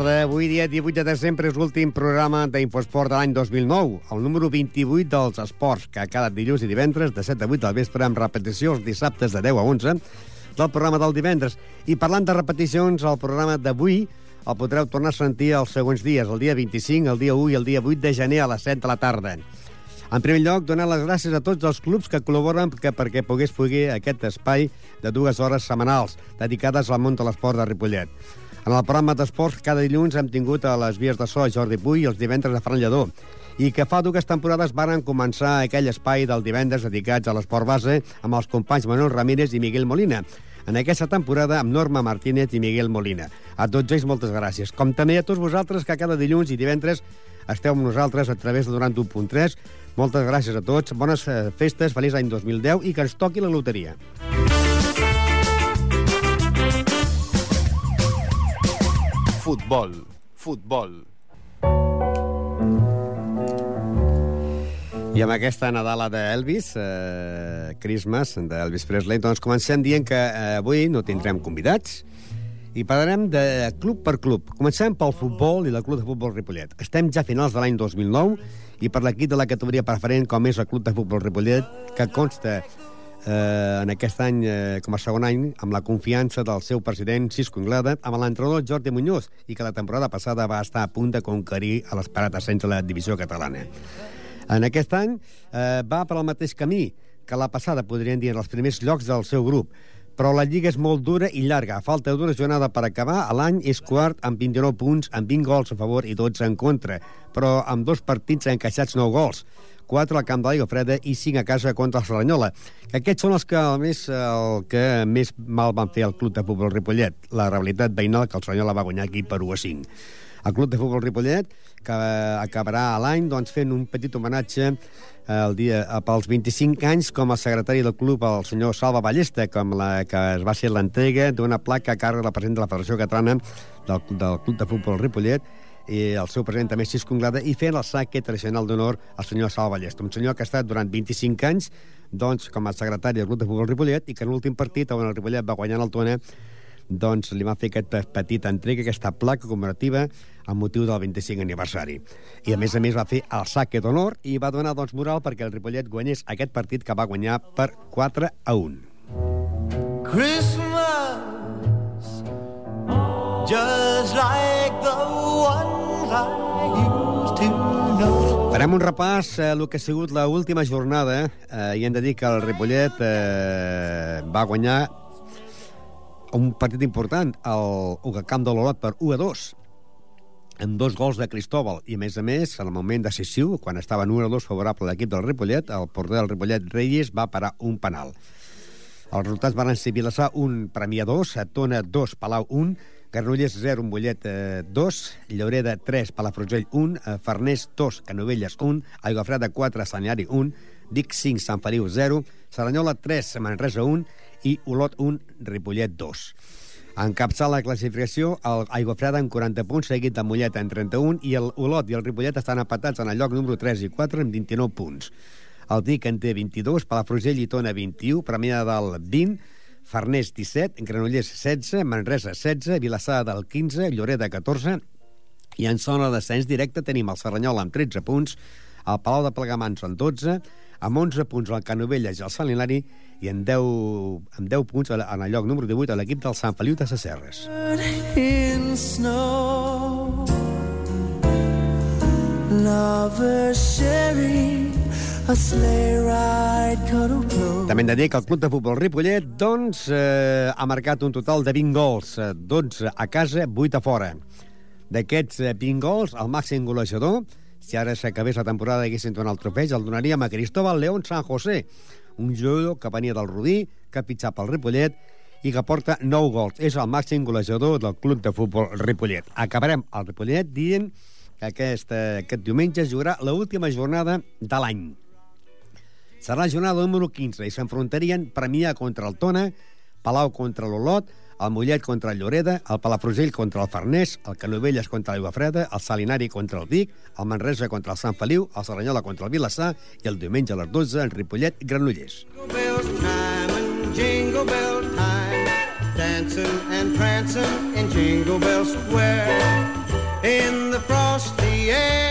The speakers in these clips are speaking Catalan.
tarda. Avui, dia 18 de desembre, és l'últim programa d'Infosport de l'any 2009, el número 28 dels esports, que cada dilluns i divendres de 7 a 8 del vespre amb repetició els dissabtes de 10 a 11 del programa del divendres. I parlant de repeticions, el programa d'avui el podreu tornar a sentir els següents dies, el dia 25, el dia 1 i el dia 8 de gener a les 7 de la tarda. En primer lloc, donar les gràcies a tots els clubs que col·laboren que perquè pogués fugir aquest espai de dues hores setmanals dedicades al món de l'esport de Ripollet. En el programa d'esports, cada dilluns hem tingut a les vies de so Jordi Puy i els divendres a Fran Lledó i que fa dues temporades varen començar aquell espai del divendres dedicats a l'esport base amb els companys Manuel Ramírez i Miguel Molina. En aquesta temporada amb Norma Martínez i Miguel Molina. A tots ells moltes gràcies. Com també a tots vosaltres que cada dilluns i divendres esteu amb nosaltres a través de 91.3 moltes gràcies a tots, bones eh, festes, feliç any 2010 i que ens toqui la loteria. Futbol, futbol. I amb aquesta Nadala d'Elvis, eh, Christmas, d'Elvis Presley, doncs comencem dient que eh, avui no tindrem convidats i parlarem de club per club. Comencem pel futbol i el Club de Futbol Ripollet. Estem ja a finals de l'any 2009 i per l'equip de la categoria preferent com és el Club de Futbol Ripollet, que consta eh, en aquest any, eh, com a segon any, amb la confiança del seu president Cisco Inglada, amb l'entrenador Jordi Muñoz, i que la temporada passada va estar a punt de conquerir a l'esperat ascens a la divisió catalana. En aquest any eh, va per al mateix camí que la passada, podríem dir, en els primers llocs del seu grup, però la lliga és molt dura i llarga. A falta d'una jornada per acabar, l'any és quart amb 29 punts, amb 20 gols a favor i 12 en contra, però amb dos partits encaixats 9 gols. 4 al camp de l'Aigua Freda i 5 a casa contra el Serranyola. Aquests són els que, el més, el que més mal van fer al Club de Futbol Ripollet. La realitat veïnal que el Serranyola va guanyar aquí per 1 a 5. El Club de Futbol Ripollet, que acabarà l'any doncs, fent un petit homenatge el dia, pels 25 anys com a secretari del club el senyor Salva Ballesta, com la que es va ser l'entrega d'una placa a càrrec del president de la Federació Catalana del, del Club de Futbol Ripollet i el seu president també Cisco Anglada, i fent el saque tradicional d'honor al senyor Salva Ballesta, un senyor que ha estat durant 25 anys doncs, com a secretari del Club de Futbol Ripollet i que en l'últim partit on el Ripollet va guanyar l'Altona doncs li va fer aquest petit entrega, aquesta placa commemorativa amb motiu del 25 aniversari. I a més a més va fer el saque d'honor i va donar doncs moral perquè el Ripollet guanyés aquest partit que va guanyar per 4 a 1. Christmas just like the ones Farem un repàs a el que ha sigut l última jornada eh, i hem de dir que el Ripollet eh, va guanyar un partit important al camp de l'Olot per 1 a 2 amb dos gols de Cristóbal i, a més a més, en el moment decisiu, quan estava en 1 a 2 favorable a l'equip del Ripollet, el porter del Ripollet Reyes va parar un penal. Els resultats van ser Vilassar 1, Premià 2, Tona 2, Palau 1, Granollers 0, Mollet eh, 2, Lloreda 3, Palafrugell 1, eh, Farners 2, Canovelles 1, Aigafreda 4, Sanyari 1, Vic 5, Sant Feliu 0, Saranyola 3, Manresa 1 i Olot 1, Ripollet 2. Encapçala la classificació el Aigua Freda amb 40 punts, seguit de Mollet en 31, i el Olot i el Ripollet estan empatats en el lloc número 3 i 4 amb 29 punts. El Vic en té 22, Palafrugell i Tona 21, Premià del 20, Farners 17, Granollers 16, Manresa 16, Vilassar del 15, Lloreda 14, i en zona de descens directe tenim el Serranyol amb 13 punts, el Palau de Plegamans amb 12, amb 11 punts el Canovelles i el Sant Hilari i en 10, amb 10 punts en el lloc número 18 a l'equip del Sant Feliu de Sacerres. In snow, lovers sharing També hem de dir que el Club de Futbol Ripollet doncs, eh, ha marcat un total de 20 gols, eh, 12 a casa, 8 a fora. D'aquests eh, 20 gols, el màxim golejador, si ara s'acabés la temporada i haguessin donat el trofeig, el donaríem a Cristóbal León San José, un jugador que venia del Rodí, que ha pitjat pel Ripollet i que porta 9 gols. És el màxim golejador del Club de Futbol Ripollet. Acabarem el Ripollet dient que aquest, eh, aquest diumenge es jugarà l'última jornada de l'any. Serà la jornada número 15 i s'enfrontarien Premià contra el Tona, Palau contra l'Olot, el Mollet contra el Lloreda, el Palafrugell contra el Farners, el Canovelles contra l'Aigua Freda, el Salinari contra el Vic, el Manresa contra el Sant Feliu, el Serranyola contra el Vilassar i el diumenge a les 12 el Ripollet i Granollers. Jingle Bell Square. in the frosty air.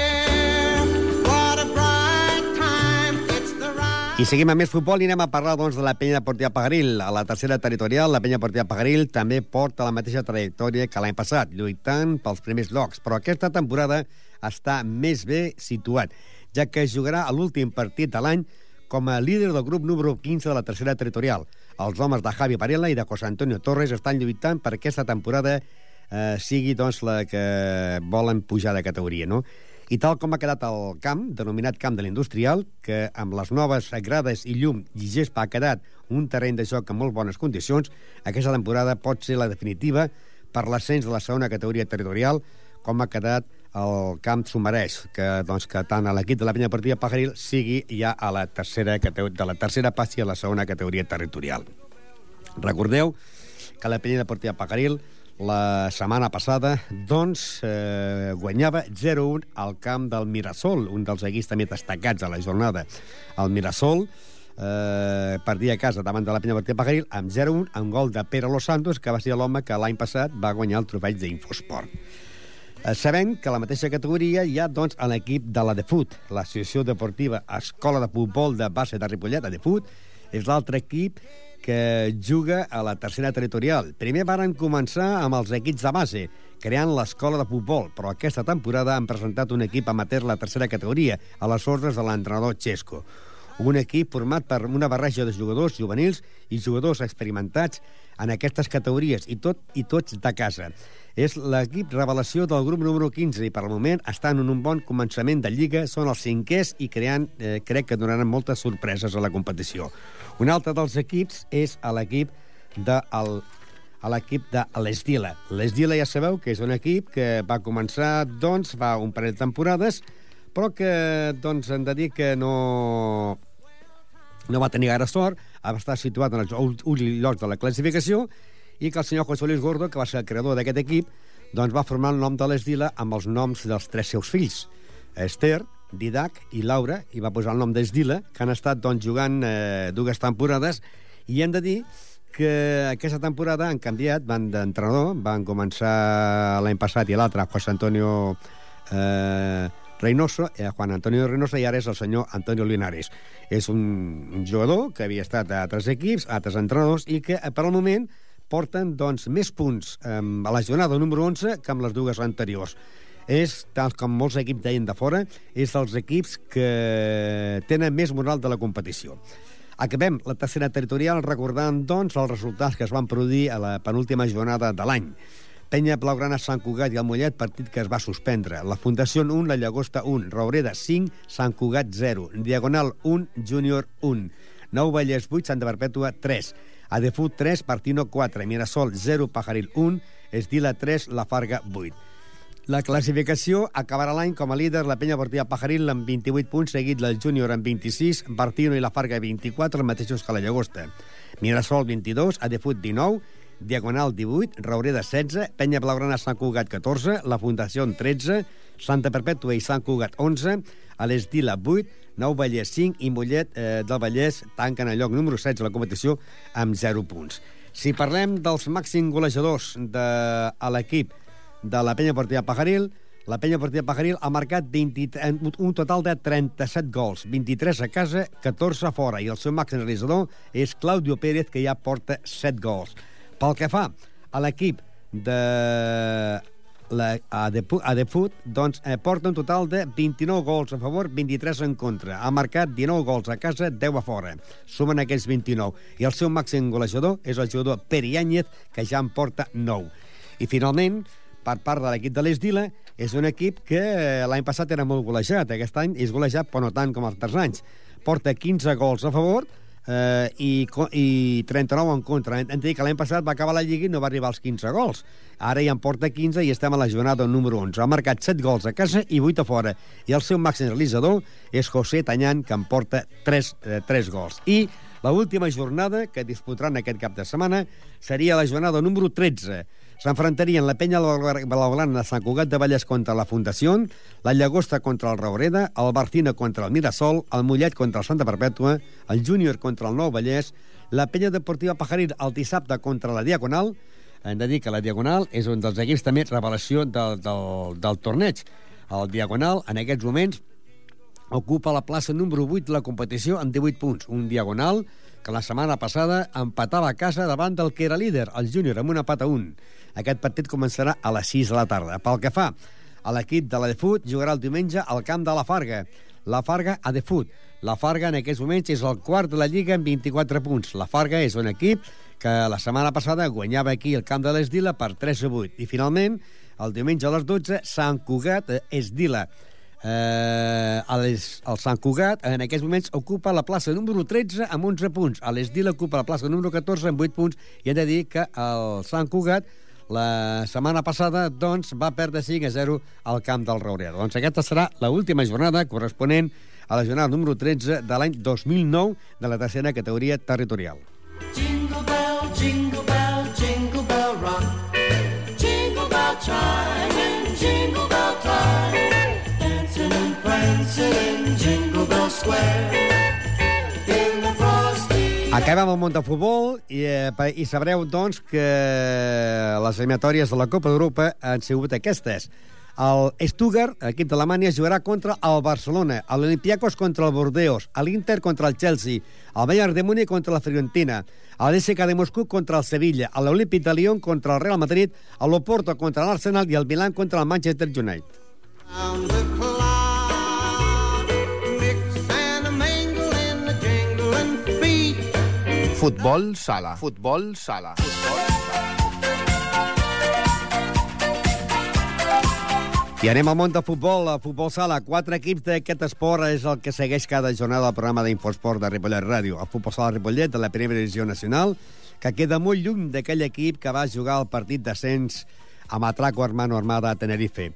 I seguim amb més futbol i anem a parlar doncs, de la penya deportiva Pagaril. A la tercera territorial, la penya deportiva Pagaril també porta la mateixa trajectòria que l'any passat, lluitant pels primers llocs, però aquesta temporada està més bé situat, ja que jugarà a l'últim partit de l'any com a líder del grup número 15 de la tercera territorial. Els homes de Javi Varela i de José Antonio Torres estan lluitant per aquesta temporada eh, sigui doncs, la que volen pujar de categoria. No? I tal com ha quedat el camp, denominat Camp de l'Industrial, que amb les noves grades i llum i gespa ha quedat un terreny de joc en molt bones condicions, aquesta temporada pot ser la definitiva per l'ascens de la segona categoria territorial, com ha quedat el camp s'ho mereix, que, doncs, que tant a l'equip de la penya partida Pajaril sigui ja a la tercera, de la tercera passi a la segona categoria territorial. Recordeu que la penya deportiva Pajaril la setmana passada doncs, eh, guanyava 0-1 al camp del Mirasol, un dels equips també destacats a la jornada. El Mirasol eh, perdia a casa davant de la penya deportiva Pajaril amb 0-1 amb gol de Pere Los Santos, que va ser l'home que l'any passat va guanyar el trofeig d'Infosport. Eh, Sabem que a la mateixa categoria hi ha doncs, a l'equip de la DeFut, l'Associació Deportiva Escola de Futbol de Base de Ripollet, la DeFut, és l'altre equip que juga a la tercera territorial. Primer varen començar amb els equips de base, creant l'escola de futbol, però aquesta temporada han presentat un equip amateur a la tercera categoria, a les ordres de l'entrenador Xesco. Un equip format per una barreja de jugadors juvenils i jugadors experimentats en aquestes categories, i, tot, i tots de casa. És l'equip revelació del grup número 15 i per al moment estan en un bon començament de Lliga, són els cinquers i creant, eh, crec que donaran moltes sorpreses a la competició. Un altre dels equips és l'equip de el, a l'equip de l'Esdila. L'Esdila ja sabeu que és un equip que va començar doncs, fa un parell de temporades, però que doncs, hem de dir que no, no va tenir gaire sort, va estar situat en els últims llocs de la classificació i que el senyor José Luis Gordo, que va ser el creador d'aquest equip, doncs va formar el nom de l'Esdila amb els noms dels tres seus fills, Esther, Didac i Laura, i va posar el nom d'Esdila, que han estat doncs, jugant eh, dues temporades, i hem de dir que aquesta temporada han canviat, van d'entrenador, van començar l'any passat i l'altre, José Antonio eh, Reynoso, eh, Juan Antonio Reynoso, i ara és el senyor Antonio Linares. És un, jugador que havia estat a altres equips, a altres entrenadors, i que, eh, per al moment, porten doncs, més punts eh, a la jornada número 11 que amb les dues anteriors. És, tal com molts equips deien de fora, és dels equips que tenen més moral de la competició. Acabem la tercera territorial recordant, doncs, els resultats que es van produir a la penúltima jornada de l'any. Penya Blaugrana Sant Cugat i el Mollet, partit que es va suspendre. La Fundació 1, la Llagosta 1, Raureda 5, Sant Cugat 0, Diagonal 1, Júnior 1, Nou Vallès 8, Santa Perpètua 3, Adefut 3, Partino 4, Mirasol 0, Pajaril 1, Esdila 3, La Farga 8. La classificació acabarà l'any com a líder la penya Portilla Pajaril amb 28 punts, seguit del Júnior amb 26, Bartino i la Farga 24, els mateixos que la Llagosta. Mirasol 22, Adefut 19, Diagonal 18, Raureda 16, Penya Blaugrana Sant Cugat 14, la Fundació 13, Santa Perpètua i Sant Cugat 11, a l'Esdila 8, Nou Vallès 5 i Mollet eh, del Vallès tanquen el lloc número 16 de la competició amb 0 punts. Si parlem dels màxims golejadors de a l'equip de la penya partida Pajaril, la penya partida Pajaril ha marcat 20, un total de 37 gols, 23 a casa, 14 a fora, i el seu màxim realitzador és Claudio Pérez, que ja porta 7 gols. Pel que fa a l'equip de la, a de, a de Foot, doncs, eh, porta un total de 29 gols a favor, 23 en contra. Ha marcat 19 gols a casa, 10 a fora. Sumen aquests 29. I el seu màxim golejador és el jugador Peri Áñez, que ja en porta 9. I finalment, per part de l'equip de l'Esdila, és un equip que eh, l'any passat era molt golejat. Aquest any és golejat, però no tant com els altres anys. Porta 15 gols a favor, eh, i, i 39 en contra. Hem de dir que l'any passat va acabar la Lliga i no va arribar als 15 gols. Ara ja en porta 15 i estem a la jornada número 11. Ha marcat 7 gols a casa i 8 a fora. I el seu màxim realitzador és José Tanyan, que en porta 3, eh, 3 gols. I la última jornada que disputaran aquest cap de setmana seria la jornada número 13. S'enfrontarien la penya blaugrana de Sant Cugat de Vallès contra la Fundació, la Llagosta contra el Raureda, el Barcina contra el Mirasol, el Mollet contra el Santa Perpètua, el Júnior contra el Nou Vallès, la penya deportiva Pajaril el dissabte contra la Diagonal, hem de dir que la Diagonal és un dels equips també revelació del, del, del torneig. El Diagonal, en aquests moments, ocupa la plaça número 8 de la competició amb 18 punts. Un Diagonal que la setmana passada empatava a casa davant del que era líder, el júnior, amb una pata a un. Aquest partit començarà a les 6 de la tarda. Pel que fa a l'equip de la de Fut, jugarà el diumenge al camp de la Farga. La Farga a de Fut. La Farga en aquests moments és el quart de la Lliga amb 24 punts. La Farga és un equip que la setmana passada guanyava aquí el camp de l'Esdila per 3 a 8. I finalment, el diumenge a les 12, Sant Cugat, eh, Esdila. Eh, a les, el Sant Cugat en aquests moments ocupa la plaça número 13 amb 11 punts. A l'Esdila ocupa la plaça número 14 amb 8 punts i hem de dir que el Sant Cugat la setmana passada doncs, va perdre 5 a 0 al camp del Rauredo. Doncs aquesta serà l'última jornada corresponent a la jornada número 13 de l'any 2009 de la tercera categoria territorial. Jingle bell, jingle Acabem el món de futbol i, eh, i sabreu, doncs, que les eliminatòries de la Copa d'Europa han sigut aquestes. El Stuttgart, equip d'Alemanya, jugarà contra el Barcelona, l'Olympiacos contra el Bordeaux, l'Inter contra el Chelsea, el Bayern de Múnich contra la Fiorentina, l'SK de Moscou contra el Sevilla, l'Olímpic de Lyon contra el Real Madrid, l'Oporto contra l'Arsenal i el Milan contra el Manchester United. Futbol sala. Futbol sala. Futbol. I anem al món de futbol, a futbol sala. Quatre equips d'aquest esport és el que segueix cada jornada del programa d'Infosport de Ripollet Ràdio. El futbol sala Ripollet, de la primera divisió nacional, que queda molt lluny d'aquell equip que va jugar el partit d'ascens a Matraco Hermano Armada a Tenerife.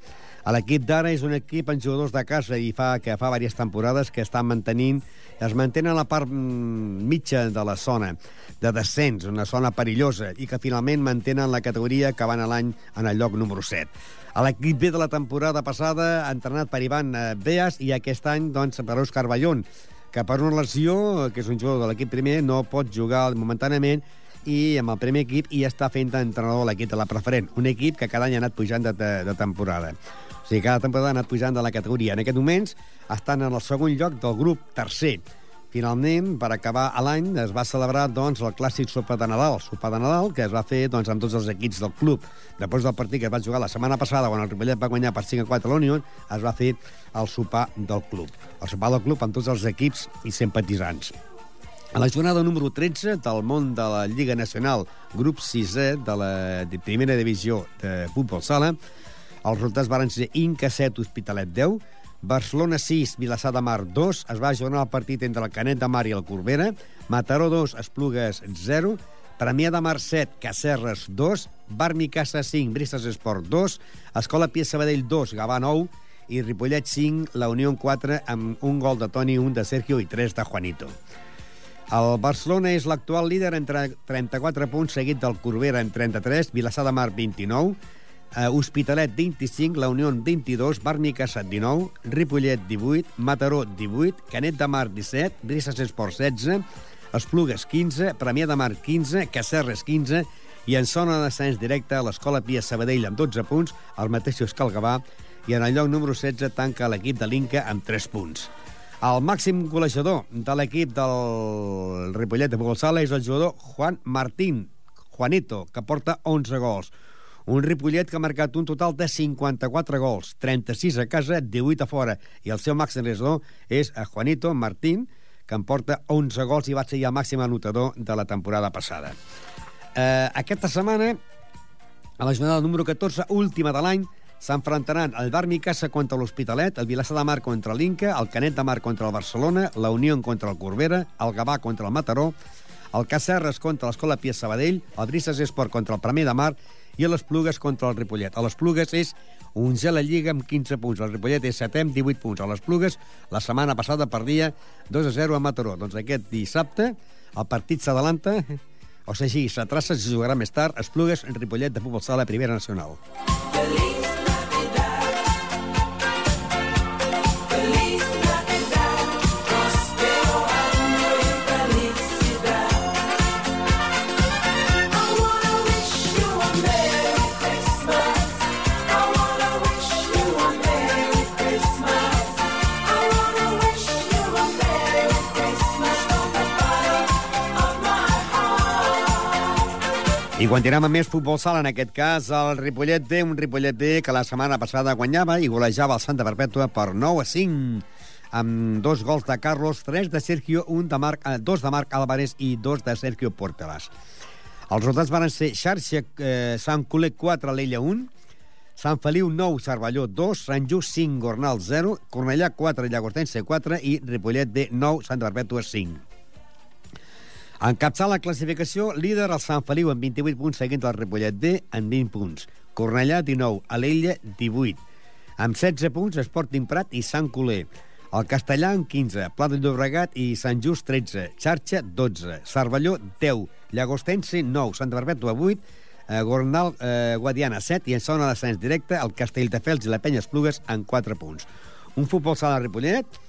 L'equip d'ara és un equip amb jugadors de casa i fa que fa diverses temporades que estan mantenint es mantenen a la part mm, mitja de la zona de descens, una zona perillosa, i que finalment mantenen la categoria que van a l'any en el lloc número 7. A l'equip B de la temporada passada, entrenat per Ivan eh, Beas, i aquest any, doncs, per Òscar Ballón, que per una lesió, que és un jugador de l'equip primer, no pot jugar momentàniament i amb el primer equip i està fent d'entrenador l'equip de la preferent. Un equip que cada any ha anat pujant de, de, de temporada. O sigui, cada temporada ha anat pujant de la categoria. En aquest moments estan en el segon lloc del grup tercer. Finalment, per acabar l'any, es va celebrar doncs, el clàssic sopar de Nadal, sopar de Nadal, que es va fer doncs, amb tots els equips del club. Després del partit que es va jugar la setmana passada, quan el Ripollet va guanyar per 5 a 4 a l'Unió, es va fer el sopar del club. El sopar del club amb tots els equips i simpatitzants. A la jornada número 13 del món de la Lliga Nacional, grup 6è de la primera divisió de futbol sala, els resultats varen ser Inca 7, Hospitalet 10, Barcelona 6, Vilassar de Mar 2, es va ajornar el partit entre el Canet de Mar i el Corbera, Mataró 2, Esplugues 0, Premià de Mar 7, Cacerres 2, Bar Micasa 5, Bristes Esport 2, Escola Pia Sabadell 2, Gavà 9, i Ripollet 5, la Unió 4, amb un gol de Toni, un de Sergio i 3 de Juanito. El Barcelona és l'actual líder entre 34 punts, seguit del Corbera en 33, Vilassar de Mar 29, Hospitalet 25, la Unió 22, Barnicassa 19, Ripollet 18, Mataró 18, Canet de Mar 17, Brises Esport 16, Esplugues 15, Premià de Mar 15, Cacerres 15 i en zona de descens directe a l'Escola Pia Sabadell amb 12 punts, el Gavà, i en el lloc número 16 tanca l'equip de l'Inca amb 3 punts. El màxim golejador de l'equip del Ripollet de Futbol Sala és el jugador Juan Martín, Juanito, que porta 11 gols. Un Ripollet que ha marcat un total de 54 gols, 36 a casa, 18 a fora, i el seu màxim golejador és a Juanito Martín, que en porta 11 gols i va ser ja el màxim anotador de la temporada passada. Eh, aquesta setmana, a la jornada número 14, última de l'any, s'enfrontaran el Bar Micasa contra l'Hospitalet, el Vilassar de Mar contra l'Inca, el Canet de Mar contra el Barcelona, la Unió contra el Corbera, el Gavà contra el Mataró, el Cacerres contra l'Escola Pia Sabadell, el Brises Esport contra el Premià de Mar i les Plugues contra el Ripollet. A les Plugues és un gel a Lliga amb 15 punts. El Ripollet és 7 amb 18 punts. A les Plugues, la setmana passada perdia 2 a 0 a Mataró. Doncs aquest dissabte el partit s'adalanta, o sigui, s'atraça, se jugarà més tard, Esplugues, Ripollet de Futbol Sala, Primera Nacional. Feliz I continuem amb més futbol sala, en aquest cas el Ripollet D, un Ripollet D que la setmana passada guanyava i golejava el Santa Perpètua per 9 a 5 amb dos gols de Carlos, tres de Sergio, un de Marc, eh, dos de Marc Álvarez i dos de Sergio Portelas. Els resultats van ser Xarxa eh, Sant Colet 4, l'Ella 1, Sant Feliu 9, Cervelló 2, Sant Just 5, Gornal 0, Cornellà 4, Llagostense 4 i Ripollet D 9, Santa Perpètua 5. Encapçar la classificació, líder el Sant Feliu amb 28 punts, seguint el Ripollet D amb 20 punts. Cornellà 19, Alella 18. Amb 16 punts, Sporting Prat i Sant Coler. El Castellà amb 15, Pla de Llobregat i Sant Just 13, Xarxa 12, Cervelló 10, Llagostense 9, Santa Perpètua 8, eh, Gornal eh, Guadiana 7 i en zona d'ascens directe el Castelldefels i la Penya Esplugues amb 4 punts. Un futbol sala Ripollet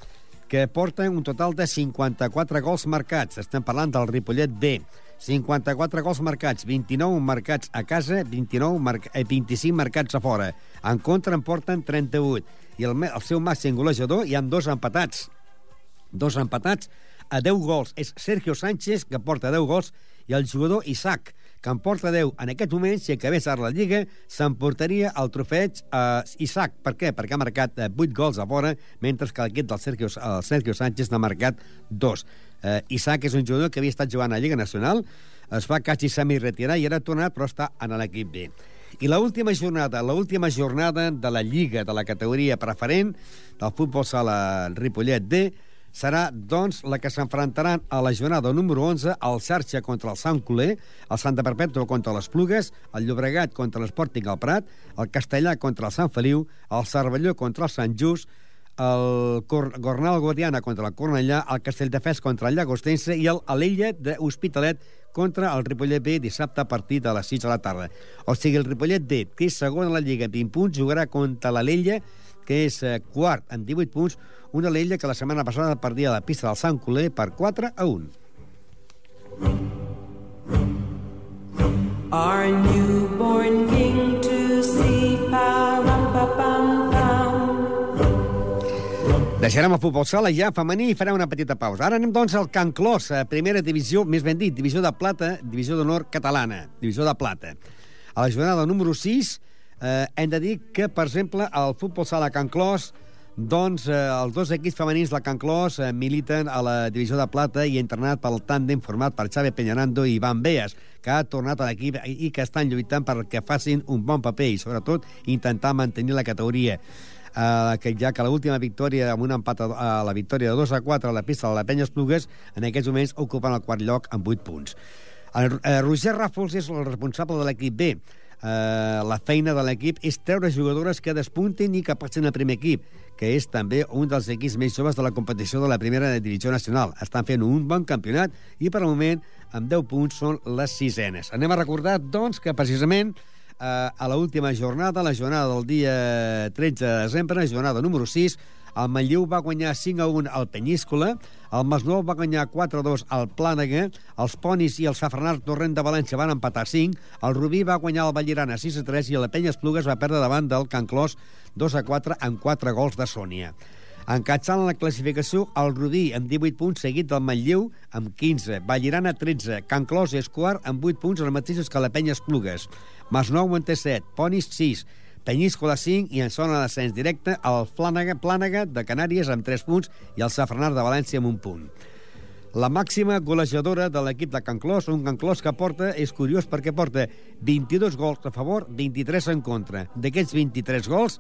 que porta un total de 54 gols marcats. Estem parlant del Ripollet B. 54 gols marcats, 29 marcats a casa, 29 marc eh, 25 marcats a fora. En contra en porten 38. I el, el seu màxim golejador hi han dos empatats. Dos empatats a 10 gols. És Sergio Sánchez, que porta 10 gols, i el jugador Isaac, que en porta 10. En aquest moment, si acabés ara la Lliga, s'emportaria el trofeig a Isaac. Per què? Perquè ha marcat eh, 8 gols a fora, mentre que l'equip del Sergio, el Sergio Sánchez n'ha marcat 2. Eh, Isaac és un jugador que havia estat jugant a Lliga Nacional, es va quasi semi-retirar i ha tornat, però està en l'equip B. I la última jornada, la última jornada de la Lliga de la categoria preferent del futbol sala Ripollet D serà, doncs, la que s'enfrontaran a la jornada número 11 el Xarxa contra el Sant Coler, el Santa Perpètua contra les Plugues, el Llobregat contra l'Esporting al Prat, el Castellà contra el Sant Feliu, el Cervelló contra el Sant Just, el Cor Gornal Guadiana contra el Cornellà, el Castelldefels contra el Llagostense i el Alella d'Hospitalet contra el Ripollet B dissabte a partir de les 6 de la tarda. O sigui, el Ripollet D, que és segon a la Lliga amb 20 punts, jugarà contra l'Alella, que és eh, quart amb 18 punts, una Alella que la setmana passada perdia a la pista del Sant Coler per 4 a 1. Our newborn king to see, pa pa pam pam. Deixarem el futbol sala ja femení i farem una petita pausa. Ara anem, doncs, al Can Clos, eh, primera divisió, més ben dit, divisió de plata, divisió d'honor catalana, divisió de plata. A la jornada número 6 eh, hem de dir que, per exemple, el futbol sala Can Clos doncs eh, els dos equips femenins de Can Clos eh, militen a la divisió de plata i entrenat pel tàndem format per Xavi Peñarando i Ivan Beas, que ha tornat a l'equip i que estan lluitant perquè facin un bon paper i, sobretot, intentar mantenir la categoria. Uh, que ja que l'última victòria amb un empat a, a la victòria de 2 a 4 a la pista de la Penya Esplugues, en aquests moments ocupen el quart lloc amb 8 punts. El, uh, Roger Ràfols és el responsable de l'equip B. Uh, la feina de l'equip és treure jugadores que despuntin i que passin al primer equip, que és també un dels equips més joves de la competició de la primera divisió nacional. Estan fent un bon campionat i, per al moment, amb 10 punts són les sisenes. Anem a recordar, doncs, que precisament eh, a l'última jornada, la jornada del dia 13 de desembre, jornada número 6, el Manlleu va guanyar 5 a 1 al Penyíscola, el Masnou va guanyar 4 a 2 al Plànega, els Ponis i el Safranat Torrent de València van empatar 5, el Rubí va guanyar el Vallirana 6 a 3 i la Penya Esplugues va perdre davant del Can Clos 2 a 4 amb 4 gols de Sònia. Encatçant la classificació, el Rubí amb 18 punts, seguit del Manlleu amb 15, Vallirana 13, Can Clos és quart amb 8 punts, els mateixos que la Penya Esplugues. Masnou en té 7, Ponis 6, Penyíscola 5 i en zona d'ascens directe el Plànega, Plànega de Canàries amb 3 punts i el Safranar de València amb un punt. La màxima golejadora de l'equip de Can Clos, un Can Clos que porta, és curiós perquè porta 22 gols a favor, 23 en contra. D'aquests 23 gols,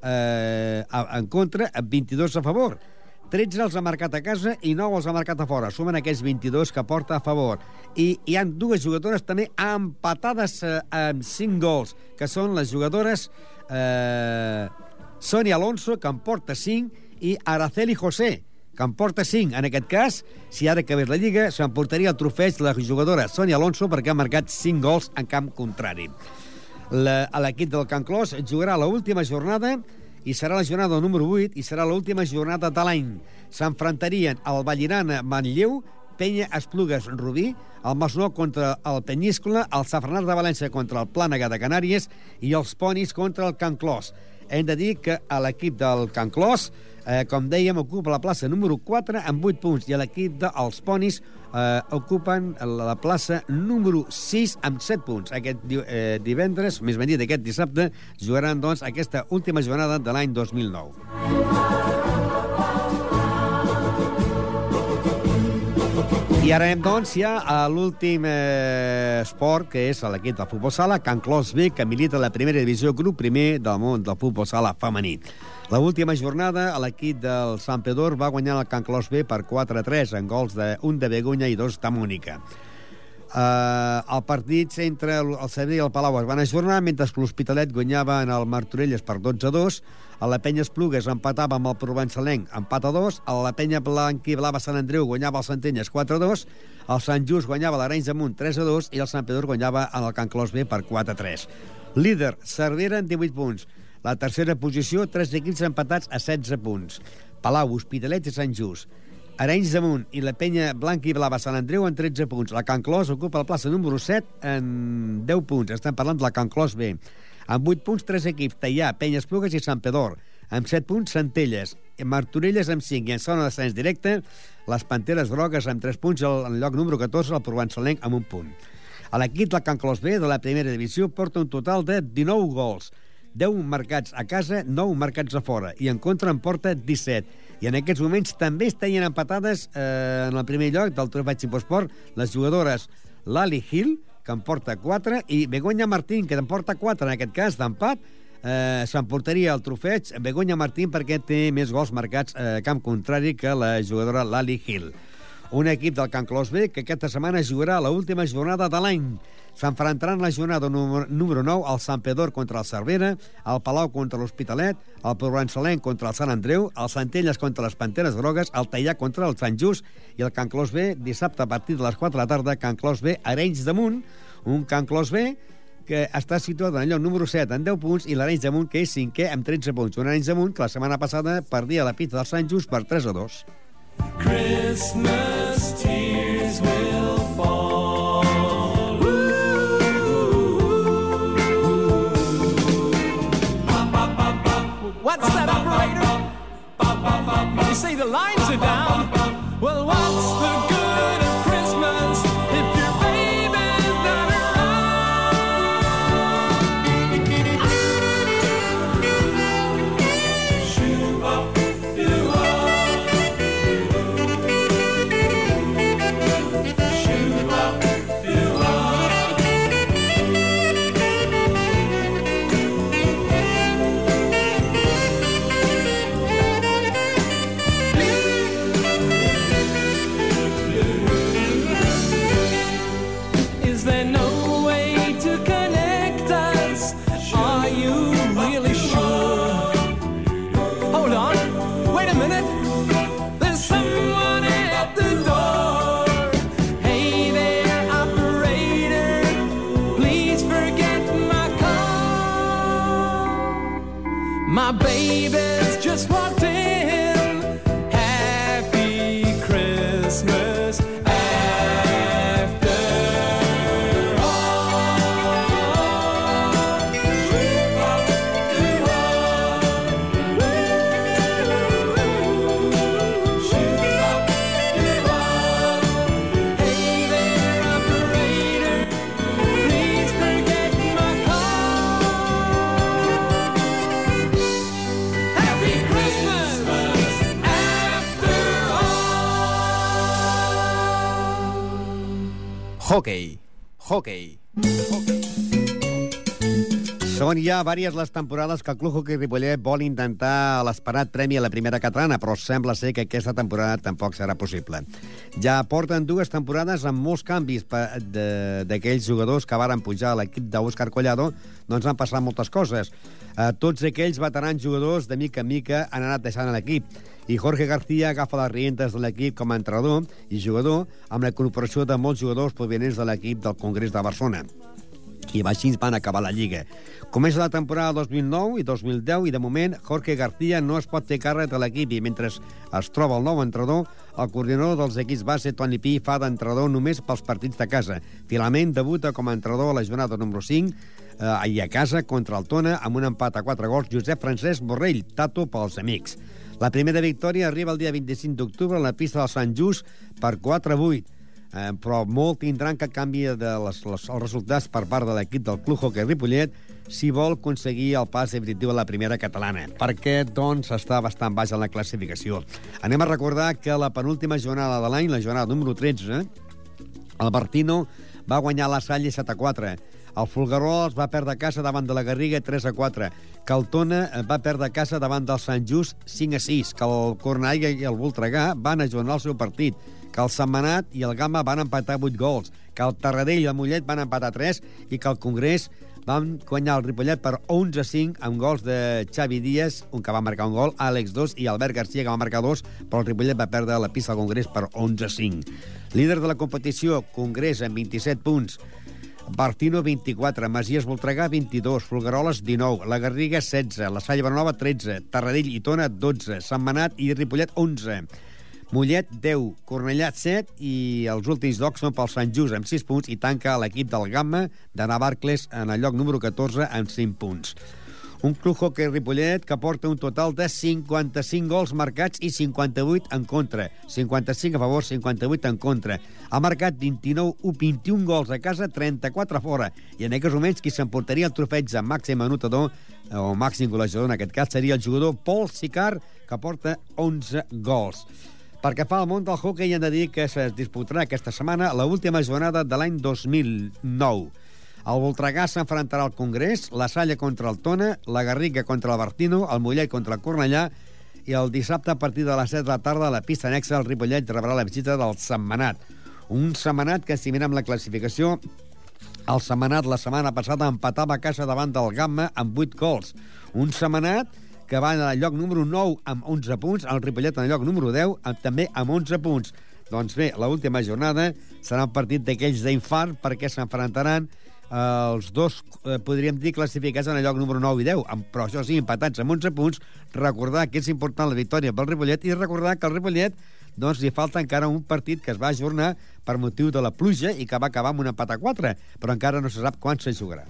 eh, en contra, 22 a favor. 13 els ha marcat a casa i 9 els ha marcat a fora. Sumen aquests 22 que porta a favor. I hi han dues jugadores també empatades eh, amb 5 gols, que són les jugadores eh, Sonia Alonso, que en porta 5, i Araceli José, que en porta 5. En aquest cas, si ara acabés la Lliga, s'emportaria el trofeig la jugadora Sonia Alonso perquè ha marcat 5 gols en camp contrari. L'equip del Can Clos jugarà l'última jornada i serà la jornada número 8 i serà l'última jornada de l'any. S'enfrontarien el Vallirana Manlleu, Penya Esplugues Rubí, el Masnou contra el Penyíscola, el Safranàs de València contra el Plànega de Canàries i els Ponis contra el Can Clos. Hem de dir que a l'equip del Can Clos, eh, com dèiem, ocupa la plaça número 4 amb 8 punts i l'equip dels Ponis eh, ocupen la plaça número 6 amb 7 punts. Aquest eh, divendres, més ben dit, aquest dissabte, jugaran doncs, aquesta última jornada de l'any 2009. I ara anem, doncs, ja a l'últim eh, esport, que és l'equip del futbol sala, Can Clos B, que milita la primera divisió, grup primer del món del futbol sala femení. La última jornada, l'equip del Sant Pedor va guanyar el Can Clos B per 4-3, en gols d'un de Begunya i dos de Múnica. Uh, el partit entre el, el Sabadell i el Palau es van ajornar, mentre que l'Hospitalet guanyava en el Martorelles per 12 a 2, a la Penya Esplugues empatava amb el Provençalenc, empat a 2, a la Penya Blanc i Blava Sant Andreu guanyava el Centelles 4 a 2, el Sant Just guanyava l'Arenys de Munt 3 a 2 i el Sant Pedor guanyava en el Can Clos B per 4 a 3. Líder, Cervera amb 18 punts. La tercera posició, tres equips empatats a 16 punts. Palau, Hospitalet i Sant Just. Arenys de Munt i la penya blanca i blava Sant Andreu en 13 punts. La Can Clos ocupa la plaça número 7 en 10 punts. Estem parlant de la Can Clos B. Amb 8 punts, tres equips, Tallà, Penyes Plugues i Sant Pedor. Amb 7 punts, Centelles. Martorelles amb 5 i en zona d'ascens directe, les Panteres Grogues amb 3 punts, el, en lloc número 14, el Provençalenc amb un punt. L'equip del Can Clos B de la primera divisió porta un total de 19 gols, 10 marcats a casa, 9 marcats a fora, i en contra en porta 17. I en aquests moments també es tenien empatades eh, en el primer lloc del trofeig Ciposport les jugadores Lali Hill, que en porta 4, i Begoña Martín, que en porta 4, en aquest cas, d'empat, eh, s'emportaria el trofeig Begoña Martín perquè té més gols marcats eh, a camp contrari que la jugadora Lali Hill. Un equip del Can Clos B que aquesta setmana jugarà la última jornada de l'any. S'enfrontaran la jornada número, número 9 al Sant Pedor contra el Cervera, el Palau contra l'Hospitalet, el Provençalenc contra el Sant Andreu, el Centelles contra les Panteres Grogues, el Tallà contra el Sant Just i el Can Clos B dissabte a partir de les 4 de la tarda, Can Clos B, Arenys de Munt, un Can Clos B que està situat en el lloc número 7 en 10 punts i l'Arenys de Munt que és cinquè amb 13 punts. Un Arenys de Munt que la setmana passada perdia la pista del Sant Just per 3 a 2. Christmas tears will fall. What's that, operator? You say the lines are down. Well, what's the Hockey. Hockey. Són ja vàries les temporades que el Club Hockey Ripollet vol intentar l'esperat premi a la primera catalana, però sembla ser que aquesta temporada tampoc serà possible. Ja porten dues temporades amb molts canvis d'aquells jugadors que varen pujar a l'equip d'Òscar Collado, doncs han passat moltes coses. Eh, tots aquells veterans jugadors, de mica en mica, han anat deixant l'equip. I Jorge García agafa les rientes de l'equip com a entrenador i jugador amb la incorporació de molts jugadors provenents de l'equip del Congrés de Barcelona i així van acabar la Lliga. Comença la temporada 2009 i 2010 i de moment Jorge García no es pot fer càrrec de l'equip i mentre es troba el nou entrenador, el coordinador dels equips base, Toni Pi, fa d'entrenador només pels partits de casa. Finalment debuta com a entrenador a la jornada número 5 eh, i a casa contra el Tona amb un empat a 4 gols Josep Francesc Borrell, Tato pels amics. La primera victòria arriba el dia 25 d'octubre a la pista del Sant Just per 4-8, eh, però molt tindran que canvi de les, les, els resultats per part de l'equip del Club Hockey Ripollet si vol aconseguir el pas definitiu a la primera catalana, perquè, doncs, està bastant baix en la classificació. Anem a recordar que la penúltima jornada de l'any, la jornada número 13, el Bertino va guanyar la Salle 7 a 4. El Folguerols va perdre a casa davant de la Garriga 3 a 4. Que el Tona eh, va perdre a casa davant del Sant Just 5 a 6. Que el Cornellà i el Voltregà van ajornar el seu partit. Que el Setmanat i el Gama van empatar 8 gols. Que el Tarradell i el Mollet van empatar 3 i que el Congrés van guanyar el Ripollet per 11 a 5 amb gols de Xavi Díaz, un que va marcar un gol, Àlex 2 i Albert Garcia, que va marcar dos, però el Ripollet va perdre la pista al Congrés per 11 a 5. Líder de la competició, Congrés amb 27 punts, Bartino 24, Masies Voltregà 22, Folgueroles 19, La Garriga 16, La Salle Bonanova 13, Tarradell i Tona 12, Sant Manat i Ripollet 11, Mollet 10, Cornellà 7 i els últims llocs són pel Sant Just amb 6 punts. I tanca l'equip del Gamma de Navarcles en el lloc número 14 amb 5 punts. Un club hockey Ripollet que porta un total de 55 gols marcats i 58 en contra. 55 a favor, 58 en contra. Ha marcat 29, 21 gols a casa, 34 a fora. I en aquests moments qui s'emportaria el trofeig de màxim anotador o màxim golejador en aquest cas seria el jugador Paul Sicar, que porta 11 gols. Perquè fa al món del hockey hem de dir que es disputarà aquesta setmana la última jornada de l'any 2009. El Voltregà s'enfrontarà al Congrés, la Salle contra el Tona, la Garriga contra el Bertino, el Mollet contra el Cornellà i el dissabte a partir de les 7 de la tarda a la pista anexa el Ripollet rebrà la visita del Setmanat. Un Setmanat que, si mirem la classificació, el Setmanat la setmana passada empatava a casa davant del Gamma amb 8 gols. Un Setmanat que va el lloc número 9 amb 11 punts, el Ripollet en el lloc número 10 amb, també amb 11 punts. Doncs bé, l'última jornada serà un partit d'aquells d'infart perquè s'enfrontaran els dos, eh, podríem dir, classificats en el lloc número 9 i 10, amb, però això sí, empatats amb 11 punts. Recordar que és important la victòria pel Ripollet i recordar que el Ripollet doncs li falta encara un partit que es va ajornar per motiu de la pluja i que va acabar amb un empat a 4, però encara no se sap quan se jugarà.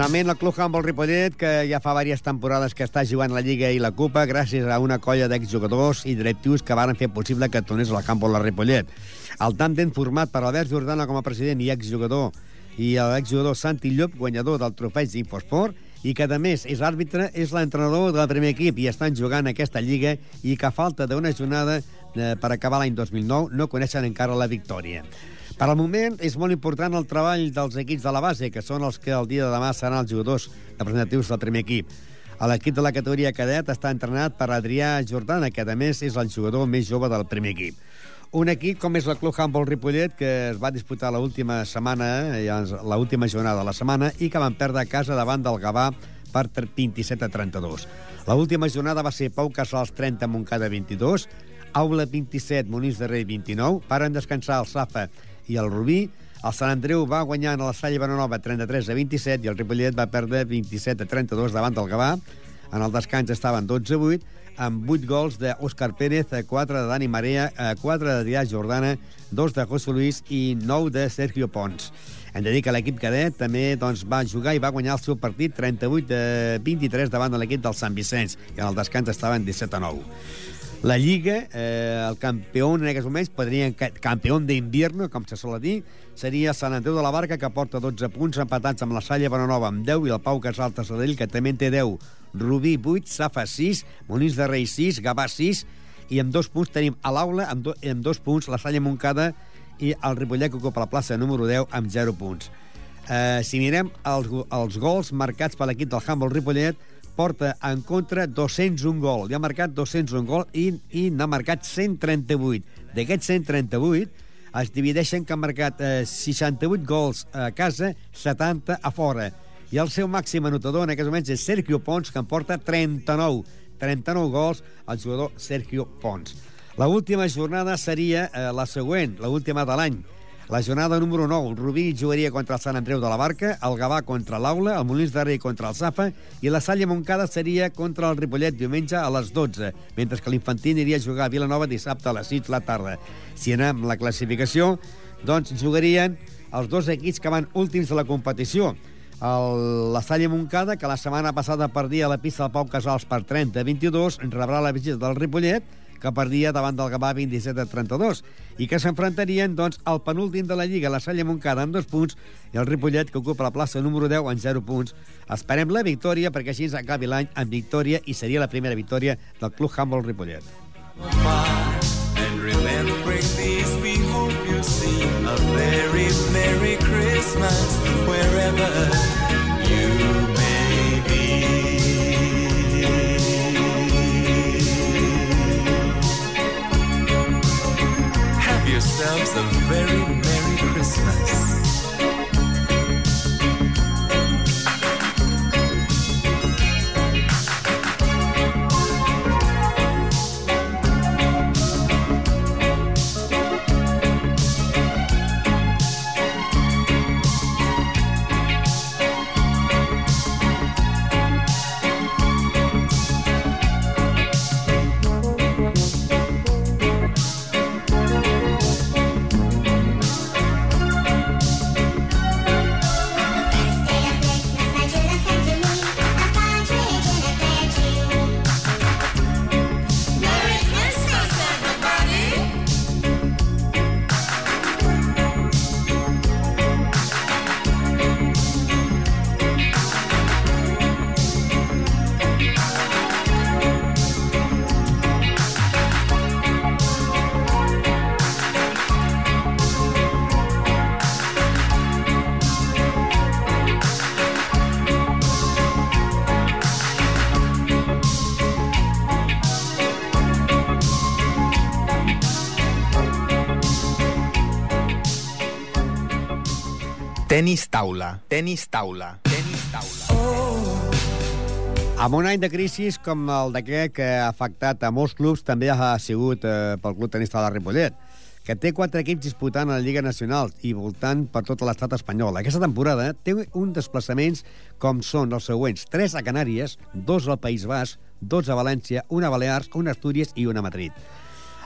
Finalment, el Club Handball Ripollet, que ja fa diverses temporades que està jugant la Lliga i la Copa, gràcies a una colla d'exjugadors i directius que varen fer possible que tornés al Handball a Ripollet. El tàndem format per Albert Jordana com a president i exjugador i l'exjugador Santi Llop, guanyador del trofeig d'Infosport, i que, a més, és àrbitre, és l'entrenador del primer equip i estan jugant aquesta Lliga i que a falta d'una jornada eh, per acabar l'any 2009 no coneixen encara la victòria. Per al moment, és molt important el treball dels equips de la base, que són els que el dia de demà seran els jugadors representatius del primer equip. L'equip de la categoria cadet està entrenat per Adrià Jordana, que a més és el jugador més jove del primer equip. Un equip com és el Club Handball Ripollet, que es va disputar l'última setmana, eh, l'última jornada de la setmana, i que van perdre a casa davant del Gavà per 27 a 32. L'última jornada va ser Pau Casals 30, Montcada 22, Aula 27, Monís de Rei 29, paren descansar el Safa i el Rubí, el Sant Andreu va guanyar en la Salle Benanova 33 a 27 i el Ripollet va perdre 27 a 32 davant del Gavà. En el descans estaven 12 a 8, amb 8 gols d'Òscar Pérez, 4 de Dani Marea, 4 d'Adrià Jordana, 2 de José Luis i 9 de Sergio Pons. Hem de dir que l'equip cadet també doncs, va jugar i va guanyar el seu partit 38 a 23 davant de l'equip del Sant Vicenç i en el descans estaven 17 a 9. La Lliga, eh, el campió en aquests moments, podria, campió d'invierno, com se sol dir, seria Sant Andreu de la Barca, que porta 12 punts empatats amb la Salle Bonanova amb 10 i el Pau Casal Tassadell, que també té 10. Rubí 8, Safa 6, Molins de Rei 6, Gavà 6, i amb dos punts tenim a l'aula, amb, do, amb dos punts, la Salle Moncada i el Ripollet, que ocupa la plaça número 10, amb 0 punts. Eh, si mirem els, els gols marcats per l'equip del Humboldt Ripollet, porta en contra 201 gol. Li ha marcat 201 gol i, i n'ha marcat 138. D'aquests 138 es divideixen que han marcat eh, 68 gols a casa, 70 a fora. I el seu màxim anotador en aquests moments és Sergio Pons, que en porta 39. 39 gols al jugador Sergio Pons. La última jornada seria eh, la següent, la última de l'any. La jornada número 9, el Rubí jugaria contra el Sant Andreu de la Barca, el Gavà contra l'Aula, el Molins de Rei contra el Safa i la Salle Montcada seria contra el Ripollet diumenge a les 12, mentre que l'Infantil iria a jugar a Vilanova dissabte a les 6 de la tarda. Si anem la classificació, doncs jugarien els dos equips que van últims de la competició. El, la Salle Montcada, que la setmana passada perdia la pista del Pau Casals per 30-22, rebrà la visita del Ripollet, que perdia davant del Gavà 27 a 32, i que s'enfrontarien doncs, al penúltim de la Lliga, la Salle Montcada, amb dos punts, i el Ripollet, que ocupa la plaça número 10 amb 0 punts. Esperem la victòria, perquè així ens acabi l'any amb victòria, i seria la primera victòria del Club Humboldt Ripollet. Merry Christmas wherever Have yourselves a very Tenis taula, tenis taula, tenis taula. Amb un any de crisi com el d'aquest que ha afectat a molts clubs, també ha sigut eh, pel club tenista de la Ripollet, que té quatre equips disputant a la Lliga Nacional i voltant per tot l'estat espanyol. Aquesta temporada té un desplaçaments com són els següents. Tres a Canàries, dos al País Basc, dos a València, una a Balears, una a Astúries i una a Madrid.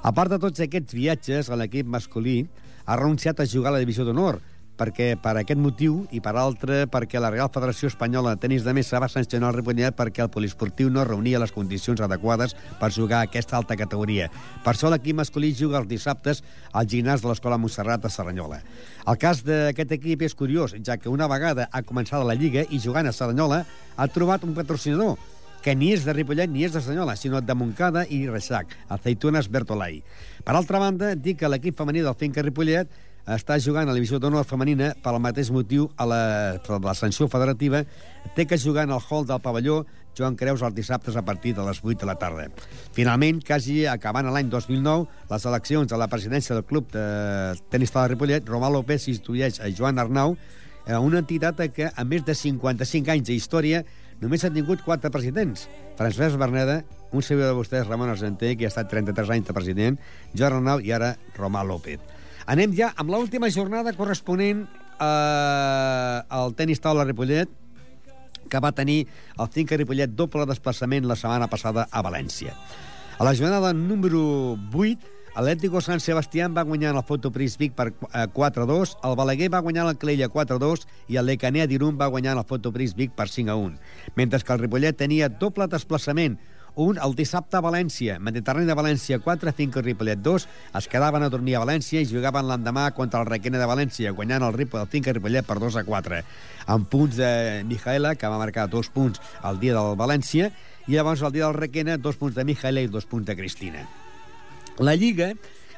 A part de tots aquests viatges, l'equip masculí ha renunciat a jugar a la divisió d'honor, perquè per aquest motiu i per altre perquè la Real Federació Espanyola de Tenis de Mesa va sancionar el Ripollet perquè el poliesportiu no reunia les condicions adequades per jugar a aquesta alta categoria. Per això l'equip masculí juga els dissabtes al gimnàs de l'Escola Montserrat de Serranyola. El cas d'aquest equip és curiós, ja que una vegada ha començat la Lliga i jugant a Serranyola ha trobat un patrocinador que ni és de Ripollet ni és de Senyola, sinó de Montcada i Reixac, Aceitunes Bertolai. Per altra banda, dic que l'equip femení del Finca Ripollet està jugant a la divisió d'honor femenina per al mateix motiu a la, per la sanció federativa té que jugar en el hall del pavelló Joan Creus els dissabtes a partir de les 8 de la tarda. Finalment, quasi acabant l'any 2009, les eleccions a la presidència del club de tenis de Ripollet, Romà López institueix a Joan Arnau, eh, una entitat que, a més de 55 anys d'història, només ha tingut quatre presidents. Francesc Berneda, un servidor de vostès, Ramon Argenter, que ha estat 33 anys de president, Joan Arnau i ara Romà López. Anem ja amb l'última jornada corresponent eh, al tenis taula Ripollet, que va tenir el Finca Ripollet doble desplaçament la setmana passada a València. A la jornada número 8, Atlético San Sebastián va guanyar el Fotopris Vic per eh, 4-2, el Balaguer va guanyar la Clella 4-2 i el Lecanea d'Irun va guanyar el Fotopris Vic per 5-1. Mentre que el Ripollet tenia doble desplaçament, un el dissabte a València, Mediterrani de València 4, Finca Ripollet 2, es quedaven a dormir a València i jugaven l'endemà contra el Requena de València, guanyant el, Rip, el Finca Ripollet per 2 a 4, amb punts de Mijaela, que va marcar dos punts el dia del València, i llavors el dia del Requena, dos punts de Mijaela i dos punts de Cristina. La Lliga,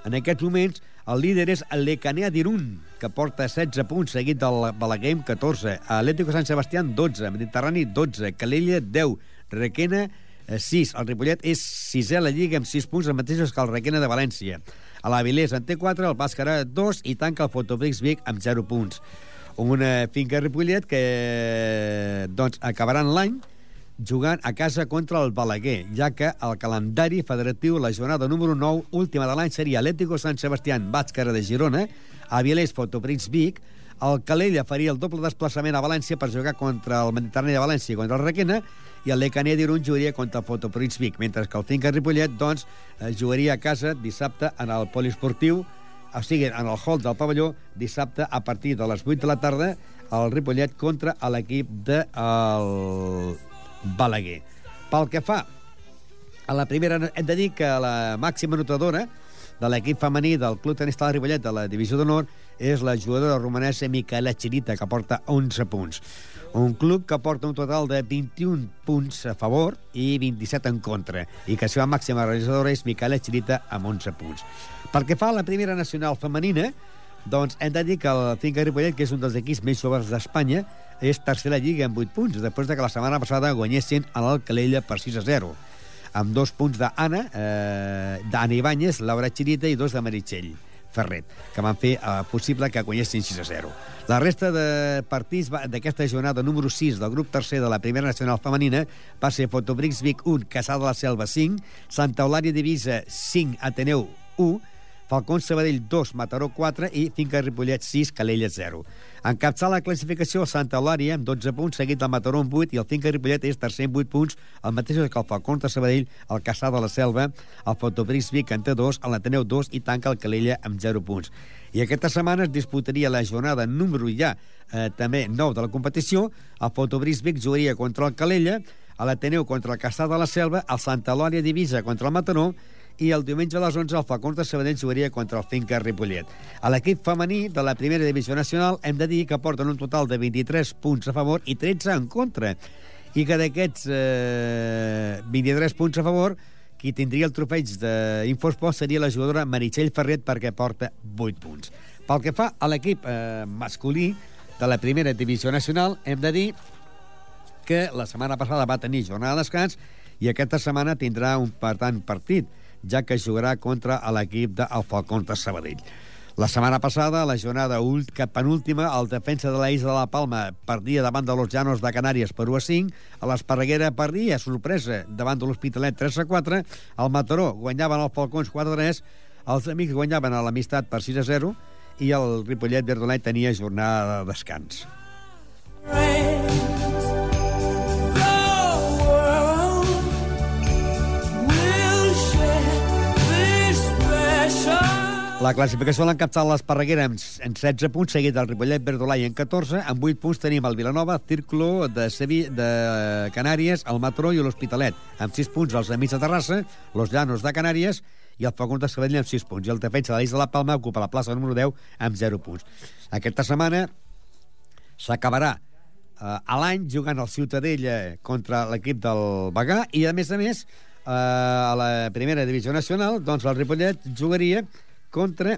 en aquests moments, el líder és Lecanea d'Irun, que porta 16 punts, seguit del Balaguer amb 14, Atlético San Sebastián 12, Mediterrani 12, Calella 10, Requena 6. El Ripollet és sisè a la Lliga amb 6 punts, els mateixos que el Requena de València. A l'Avilés en té 4, el Bàscara 2 i tanca el Fotobrix Vic amb 0 punts. Una finca Ripollet que doncs, acabaran l'any jugant a casa contra el Balaguer, ja que el calendari federatiu, la jornada número 9, última de l'any, seria Atlético San Sebastián, Bàscara de Girona, Avilés Fotoprix Vic, el Calella faria el doble desplaçament a València per jugar contra el Mediterrani de València i contra el Requena, i el Lecané d'Irun jugaria contra el Fotoprix Vic, mentre que el Finca Ripollet doncs, eh, jugaria a casa dissabte en el poliesportiu, o sigui, en el hall del pavelló, dissabte a partir de les 8 de la tarda, el Ripollet contra l'equip de el Balaguer. Pel que fa a la primera, hem de dir que la màxima notadora de l'equip femení del Club Tenis Taula Ripollet de la Divisió d'Honor és la jugadora romanesa Micaela Chirita, que porta 11 punts. Un club que porta un total de 21 punts a favor i 27 en contra, i que seva màxima realitzadora és Micaela Chirita amb 11 punts. Pel que fa a la primera nacional femenina, doncs hem de dir que el Finca Ripollet, que és un dels equips més joves d'Espanya, és tercera lliga amb 8 punts, després de que la setmana passada guanyessin a l'Alcalella per 6 a 0 amb dos punts d'Anna, eh, d'Anna Ibáñez, Laura Chirita i dos de Meritxell Ferret, que van fer eh, possible que guanyessin 6 a 0. La resta de partits d'aquesta jornada número 6 del grup tercer de la primera nacional femenina va ser Fotobrix Vic 1, Caçà de la Selva 5, Santa Eulària Divisa 5, Ateneu 1, Falcons Sabadell 2, Mataró 4 i Finca Ripollet 6, Calella 0. Encapçala la classificació el Santa Eulària amb 12 punts, seguit del Mataró amb 8 i el Finca Ripollet és tercer amb 8 punts, el mateix que el Falcons de Sabadell, el Caçà de la Selva, el Fotobrix Vic en té 2, el Ateneu 2 i tanca el Calella amb 0 punts. I aquesta setmana es disputaria la jornada número ja eh, també 9 de la competició. El Fotobris Vic jugaria contra el Calella, l'Ateneu contra el Caçà de la Selva, el Santa Eulàlia Divisa contra el Mataró i el diumenge a les 11 el Falcons de Sabadell jugaria contra el Finca Ripollet. A l'equip femení de la primera divisió nacional hem de dir que porten un total de 23 punts a favor i 13 en contra i que d'aquests eh, 23 punts a favor qui tindria el trofeig d'Infosport seria la jugadora Meritxell Ferret perquè porta 8 punts. Pel que fa a l'equip eh, masculí de la primera divisió nacional, hem de dir que la setmana passada va tenir jornada de descans i aquesta setmana tindrà un per tant partit, ja que jugarà contra l'equip del Falcons de Sabadell. La setmana passada, la jornada que penúltima, el defensa de la Isla de la Palma perdia davant de los Llanos de Canàries per 1 a 5, a l'Esparreguera perdia, sorpresa, davant de l'Hospitalet 3 a 4, al Mataró guanyaven el Falcons 4 a 3, els amics guanyaven a l'Amistat per 6 a 0 i el Ripollet Verdolet tenia jornada de descans. La classificació l'encapçala l'Esparreguera amb, en 16 punts, seguit del Ripollet Verdolai en 14. Amb 8 punts tenim el Vilanova, Círculo de, Sevi, de Canàries, el Matró i l'Hospitalet. Amb 6 punts els Amics de Terrassa, los Llanos de Canàries i el Falcons de Sabadell amb 6 punts. I el defensa de l'Isla de la Palma ocupa la plaça número 10 amb 0 punts. Aquesta setmana s'acabarà eh, a l'any jugant al Ciutadella contra l'equip del Bagà i, a més a més, eh, a la primera divisió nacional, doncs el Ripollet jugaria contra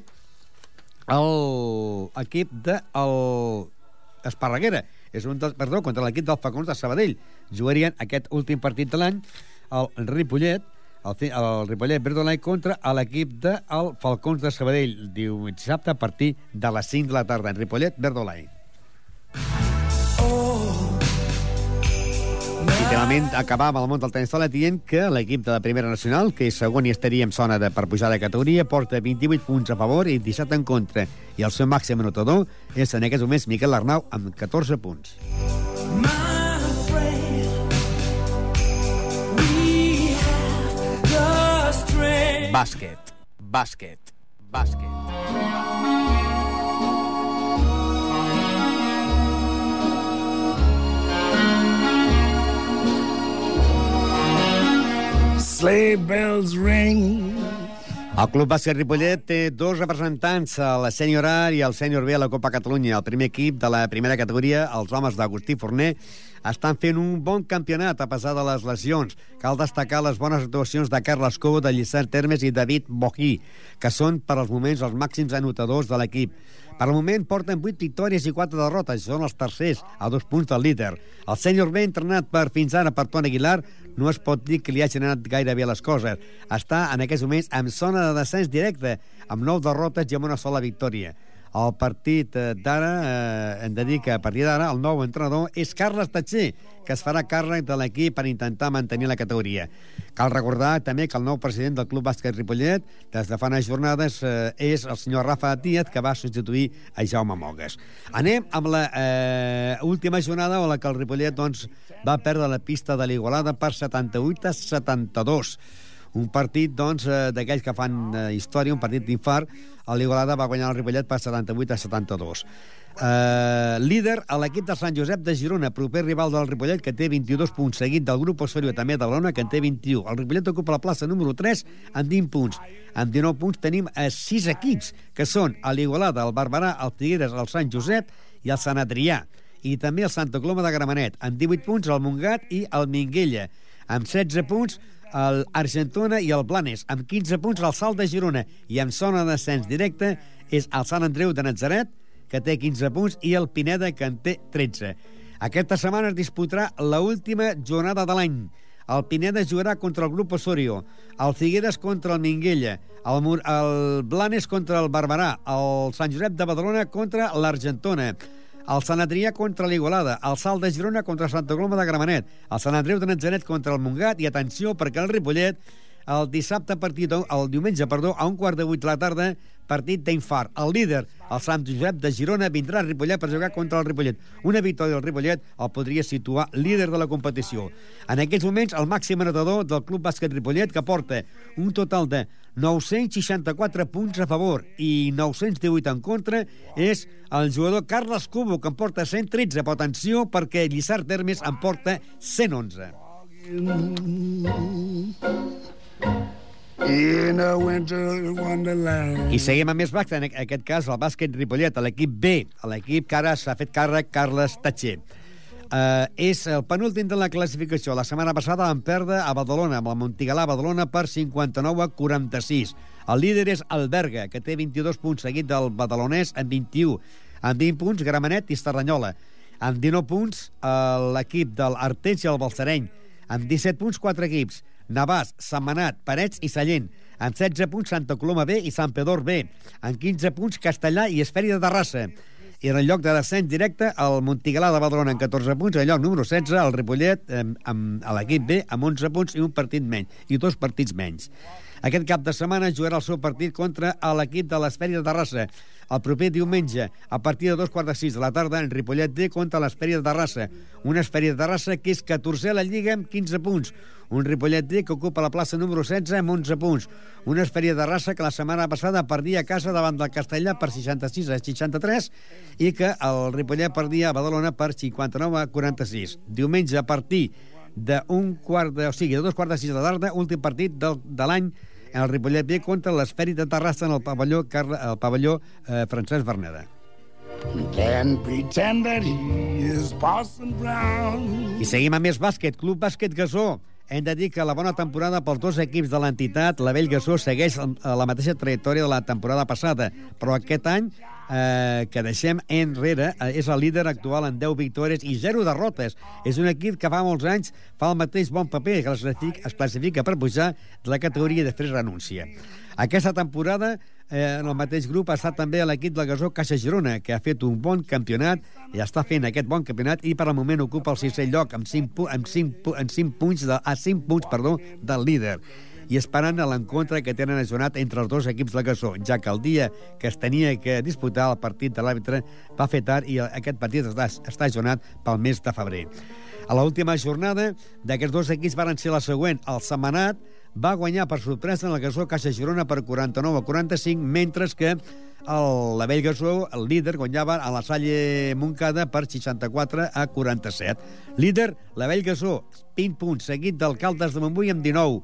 l'equip de el Esparreguera. És un dels, perdó, contra l'equip del Facons de Sabadell. Jugarien aquest últim partit de l'any el Ripollet, el, el Ripollet Verdolai contra l'equip del de Falcons de Sabadell, dissabte a partir de les 5 de la tarda, en Ripollet Verdolai. Acabar amb el món del tenis taula dient que l'equip de la primera nacional, que és segon i estaria en zona de per pujar de categoria, porta 28 punts a favor i 17 en contra. I el seu màxim anotador és en aquests moments Miquel Arnau amb 14 punts. Bàsquet, bàsquet, bàsquet. Sleigh bells ring. El Club Bàsquet Ripollet té dos representants, el sènior A i el sènior B a la Copa Catalunya. El primer equip de la primera categoria, els homes d'Agustí Forner, estan fent un bon campionat a pesar de les lesions. Cal destacar les bones actuacions de Carles Cobo, de Llicent Termes i David Bojí, que són per als moments els màxims anotadors de l'equip. Per al moment porten 8 victòries i 4 derrotes, són els tercers, a dos punts del líder. El sènior B, entrenat per fins ara per Toni Aguilar, no es pot dir que li hagin anat gaire bé les coses. Està en aquests moments en zona de descens directe, amb 9 derrotes i amb una sola victòria. El partit eh, d'ara, eh, hem de dir que a partir d'ara el nou entrenador és Carles Tatxer, que es farà càrrec de l'equip per intentar mantenir la categoria. Cal recordar també que el nou president del Club Bàsquet Ripollet, des de fa unes jornades, eh, és el senyor Rafa Díaz, que va substituir a Jaume Mogues. Anem amb la eh, última jornada on la que el Ripollet doncs, va perdre la pista de l'Igualada per 78 a 72 un partit doncs, eh, d'aquells que fan eh, història, un partit d'infart. L'Igualada va guanyar el Ripollet per 78 a 72. Eh, líder a l'equip de Sant Josep de Girona, proper rival del Ripollet, que té 22 punts, seguit del grup Osorio també de l'Ona, que en té 21. El Ripollet ocupa la plaça número 3 amb 20 punts. Amb 19 punts tenim a 6 equips, que són l'Igualada, el Barberà, el Figueres, el Sant Josep i el Sant Adrià. I també el Santa Coloma de Gramenet, amb 18 punts el Montgat i el Minguella. Amb 16 punts el Argentona i el Blanes, amb 15 punts el Salt de Girona i amb zona de descens directe és el Sant Andreu de Natzaret, que té 15 punts, i el Pineda, que en té 13. Aquesta setmana es disputarà la última jornada de l'any. El Pineda jugarà contra el grup Osorio, el Figueres contra el Minguella, el, Mur el Blanes contra el Barberà, el Sant Josep de Badalona contra l'Argentona, el Sant Adrià contra l'Igualada, el Salt de Girona contra Santa Coloma de Gramenet, el Sant Andreu de Natzaret contra el Montgat, i atenció, perquè el Ripollet el dissabte partit, el diumenge, perdó, a un quart de vuit de la tarda, partit d'infart. El líder, el Sant Josep de Girona, vindrà a Ripollet per jugar contra el Ripollet. Una victòria del Ripollet el podria situar líder de la competició. En aquests moments, el màxim anotador del Club Bàsquet Ripollet, que porta un total de 964 punts a favor i 918 en contra, és el jugador Carles Cubo, que en porta 113. Però atenció, perquè Lliçard Termes en porta 111. In a winter wonderland. I seguim amb més bàsquet, en aquest cas el bàsquet Ripollet, a l'equip B, a l'equip que ara s'ha fet càrrec Carles Tatxer. Uh, és el penúltim de la classificació. La setmana passada van perdre a Badalona, amb el Montigalà a Badalona per 59 a 46. El líder és Alberga, que té 22 punts, seguit del badalonès amb 21. Amb 20 punts, Gramenet i Estarranyola. Amb 19 punts, eh, l'equip del Arteig i el Balsareny. Amb 17 punts, 4 equips. Navàs, Setmanat, Parets i Sallent. Amb 16 punts, Santa Coloma B i Sant Pedor B. Amb 15 punts, Castellà i Esferi de Terrassa. I en el lloc de descens directe, el Montigalà de Badalona amb 14 punts, en lloc número 16, el Ripollet amb, amb, a l'equip B amb 11 punts i un partit menys, i dos partits menys. Aquest cap de setmana jugarà el seu partit contra l'equip de l'Esferi de Terrassa. El proper diumenge, a partir de dos quarts de sis de la tarda, en Ripollet D contra l'Esferi de Terrassa. Una Esferi de Terrassa que és 14 a la Lliga amb 15 punts. Un Ripollet D que ocupa la plaça número 16 amb 11 punts. Una Esferi de Terrassa que la setmana passada perdia a casa davant del Castellà per 66 a 63 i que el Ripollet perdia a Badalona per 59 a 46. Diumenge, a partir d'un quart de... O sigui, de dos quarts de sis de tarda, últim partit del, de l'any en el Ripollet B contra l'Esferi de Terrassa en el pavelló, Carla, el pavelló eh, Francesc Berneda. I seguim amb més bàsquet. Club Bàsquet Gasó. Hem de dir que la bona temporada pels dos equips de l'entitat, la Vell Gasó, segueix la mateixa trajectòria de la temporada passada, però aquest any eh, que deixem enrere eh, és el líder actual en 10 victòries i 0 derrotes. És un equip que fa molts anys fa el mateix bon paper, que es classifica, es classifica per pujar de la categoria i després renuncia. Aquesta temporada eh, en el mateix grup ha estat també l'equip del Gasó Caixa Girona, que ha fet un bon campionat i està fent aquest bon campionat i per al moment ocupa el sisè lloc amb 5, pu amb 5, pu amb 5 punts, de, a 5 punts perdó, del líder i esperant a l'encontre que tenen ajornat entre els dos equips del Gasó, ja que el dia que es tenia que disputar el partit de l'àrbitre va fer tard i aquest partit està, està ajornat pel mes de febrer. A l'última jornada d'aquests dos equips van ser la següent. El Setmanat va guanyar per sorpresa en el Gasó Caixa Girona per 49 a 45, mentre que el, la Vell Gasó, el líder, guanyava a la Salle Moncada per 64 a 47. Líder, la Vell Gasó, 20 punts, seguit del Caldes de Montbui amb 19.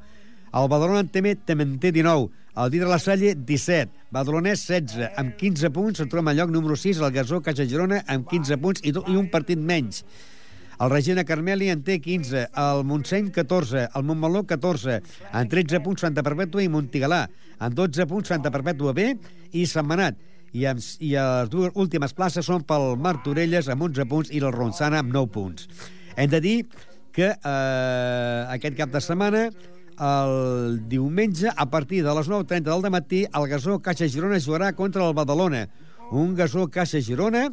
El Badalona també, també en té 19. El líder la Salle, 17. Badalonès, 16. Amb 15 punts, es troba al lloc número 6, el Gasó Caixa Girona, amb 15 punts i, i un partit menys. El Regina Carmeli en té 15, el Montseny 14, el Montmeló 14, en 13 punts Santa Perpètua i Montigalà, en 12 punts Santa Perpètua B i Setmanat. I, amb, I les dues últimes places són pel Martorelles amb 11 punts i el Ronçana amb 9 punts. Hem de dir que eh, aquest cap de setmana el diumenge, a partir de les 9.30 del matí, el Gasó Caixa Girona jugarà contra el Badalona. Un gasó Caixa Girona,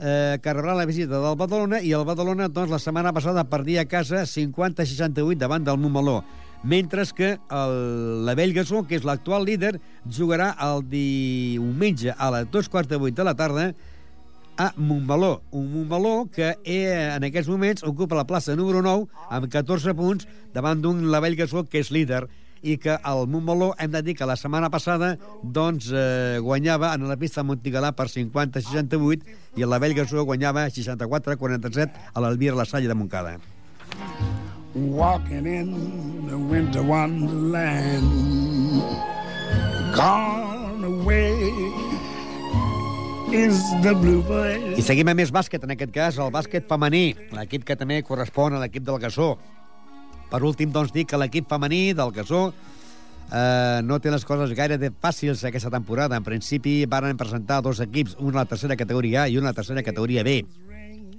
eh, que rebrà la visita del Badalona, i el Badalona, doncs, la setmana passada perdia a casa 50-68 davant del Montmeló mentre que el, la Vell Gasó, que és l'actual líder, jugarà el diumenge a les dos quarts de vuit de la tarda a Montmeló. Un Montmeló que eh, en aquests moments ocupa la plaça número 9 amb 14 punts davant d'un Lavell Gasó que és líder i que el Montmeló hem de dir que la setmana passada doncs, eh, guanyava en la pista Montigalà per 50-68 i el Lavell Gasó guanyava 64-47 a l'Albir La Salle de Montcada. Walking in the winter wonderland. Gone away is the bluebird. I seguim amb més bàsquet, en aquest cas el bàsquet femení, l'equip que també correspon a l'equip del Gasó. Per últim, doncs, dic que l'equip femení del Gasó eh, no té les coses gaire de fàcils aquesta temporada. En principi varen presentar dos equips, un a la tercera categoria A i un a la tercera categoria B.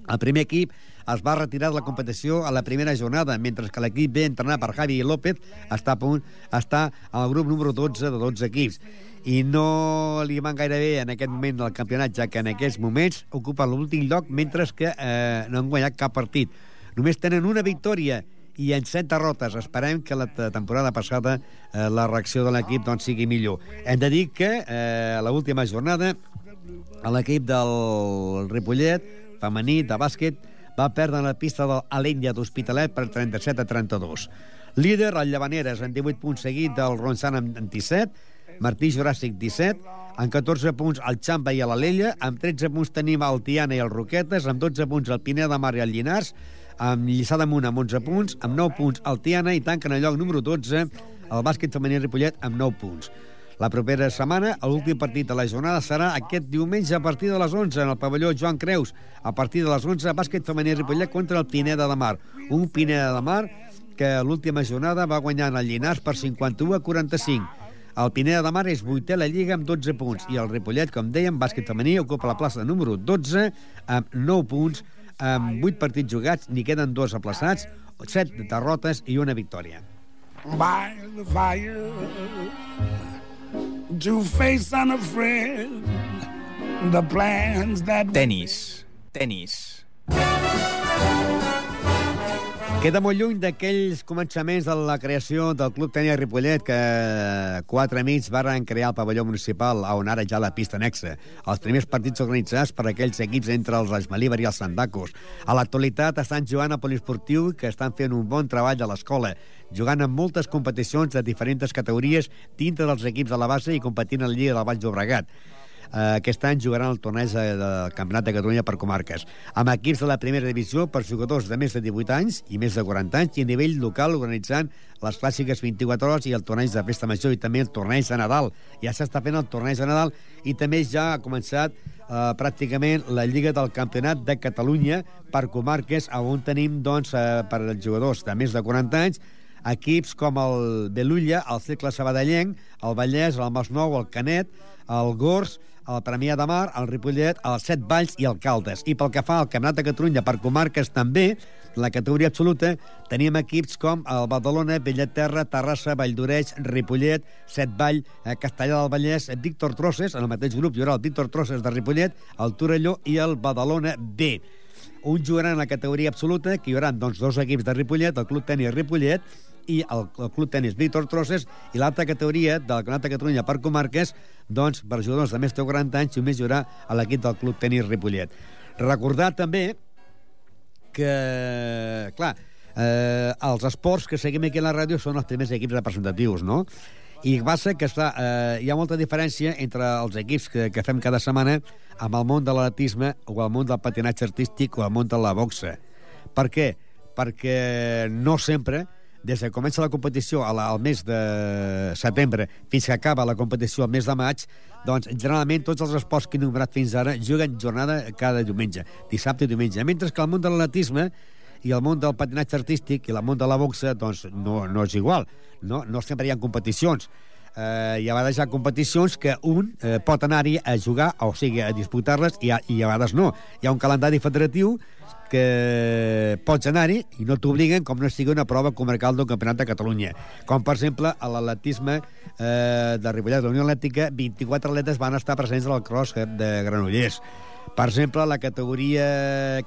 El primer equip es va retirar de la competició a la primera jornada, mentre que l'equip B, entrenat per Javi López, està a punt, està al grup número 12 de 12 equips. I no li van gaire bé en aquest moment del campionat, ja que en aquests moments ocupa l'últim lloc, mentre que eh, no han guanyat cap partit. Només tenen una victòria i en set derrotes. Esperem que la te- temporada passada eh, la reacció de l'equip doncs, sigui millor. Hem de dir que eh, a l'última jornada l'equip del Ripollet, femení, de bàsquet, va perdre la pista del Alenya d'Hospitalet per 37 a 32. Líder, el Llevaneres, en 18 punts seguit del Ronçana amb 17, Martí Juràssic 17, amb 14 punts el Xamba i l'Alella, amb 13 punts tenim el Tiana i el Roquetes, amb 12 punts el Pineda de Mar i el Llinars, amb Lliçà d'Amunt amb 11 punts, amb 9 punts el Tiana i tanquen el lloc número 12 el bàsquet femení Ripollet amb 9 punts. La propera setmana, l'últim partit de la jornada serà aquest diumenge a partir de les 11 en el pavelló Joan Creus. A partir de les 11, bàsquet femení Ripollet contra el Pineda de Mar. Un Pineda de Mar que l'última jornada va guanyar el Llinars per 51 a 45. El Pineda de Mar és vuitè a la Lliga amb 12 punts i el Ripollet, com dèiem, bàsquet femení ocupa la plaça número 12 amb 9 punts, amb 8 partits jugats, n'hi queden dos aplaçats, 7 derrotes i una victòria. by the fire to face unafraid the plans that Tenis. Tenis. Queda molt lluny d'aquells començaments de la creació del Club Tènia Ripollet que quatre amics varen crear el pavelló municipal on ara ja la pista anexa. Els primers partits organitzats per aquells equips entre els Esmalíbar i els Sandacos. A l'actualitat estan jugant a poliesportiu que estan fent un bon treball a l'escola, jugant en moltes competicions de diferents categories dintre dels equips de la base i competint en la Lliga del Baix Llobregat. Uh, aquest any jugaran el torneig de, del Campionat de Catalunya per comarques, amb equips de la primera divisió per jugadors de més de 18 anys i més de 40 anys i a nivell local organitzant les clàssiques 24 hores i el torneig de festa major i també el torneig de Nadal. Ja s'està fent el torneig de Nadal i també ja ha començat uh, pràcticament la Lliga del Campionat de Catalunya per comarques on tenim doncs, uh, per als jugadors de més de 40 anys equips com el Belulla, el Cercle Sabadellenc, el Vallès, el Masnou, el Canet, el Gors, el Premià de Mar, el Ripollet, el Set Valls i el Caldes. I pel que fa al Campionat de Catalunya per comarques també, la categoria absoluta, teníem equips com el Badalona, Bellaterra, Terrassa, Valldoreix, Ripollet, Set Vall, eh, Castellà del Vallès, Víctor Trosses, en el mateix grup hi haurà el Víctor Trosses de Ripollet, el Torelló i el Badalona B. Un jugarà en la categoria absoluta, que hi haurà doncs, dos equips de Ripollet, el Club Tenis Ripollet i el, el Club Tenis Víctor Trosses, i l'altra categoria del Campionat de Catalunya per comarques, doncs, per jugadors de més de 40 anys, només hi haurà a l'equip del Club Tenis Ripollet. Recordar també que, clar, eh, els esports que seguim aquí a la ràdio són els primers equips representatius, no? I passa que està, eh, hi ha molta diferència entre els equips que, que fem cada setmana amb el món de l'atletisme o el món del patinatge artístic o el món de la boxa. Per què? Perquè no sempre, des que comença la competició a la, al mes de setembre fins que acaba la competició al mes de maig, doncs generalment tots els esports que he enumerat fins ara juguen jornada cada diumenge, dissabte i diumenge. Mentre que el món de l'atletisme i el món del patinatge artístic i el món de la boxa doncs no, no és igual. No, no sempre hi ha competicions. Eh, i a vegades hi ha competicions que un eh, pot anar-hi a jugar, o sigui, a disputar-les, i, i a vegades no. Hi ha un calendari federatiu que pots anar-hi i no t'obliguen com no sigui una prova comarcal d'un campionat de Catalunya. Com, per exemple, a l'atletisme eh, de Ripollet la Unió Atlètica, 24 atletes van estar presents al cross de Granollers. Per exemple, la categoria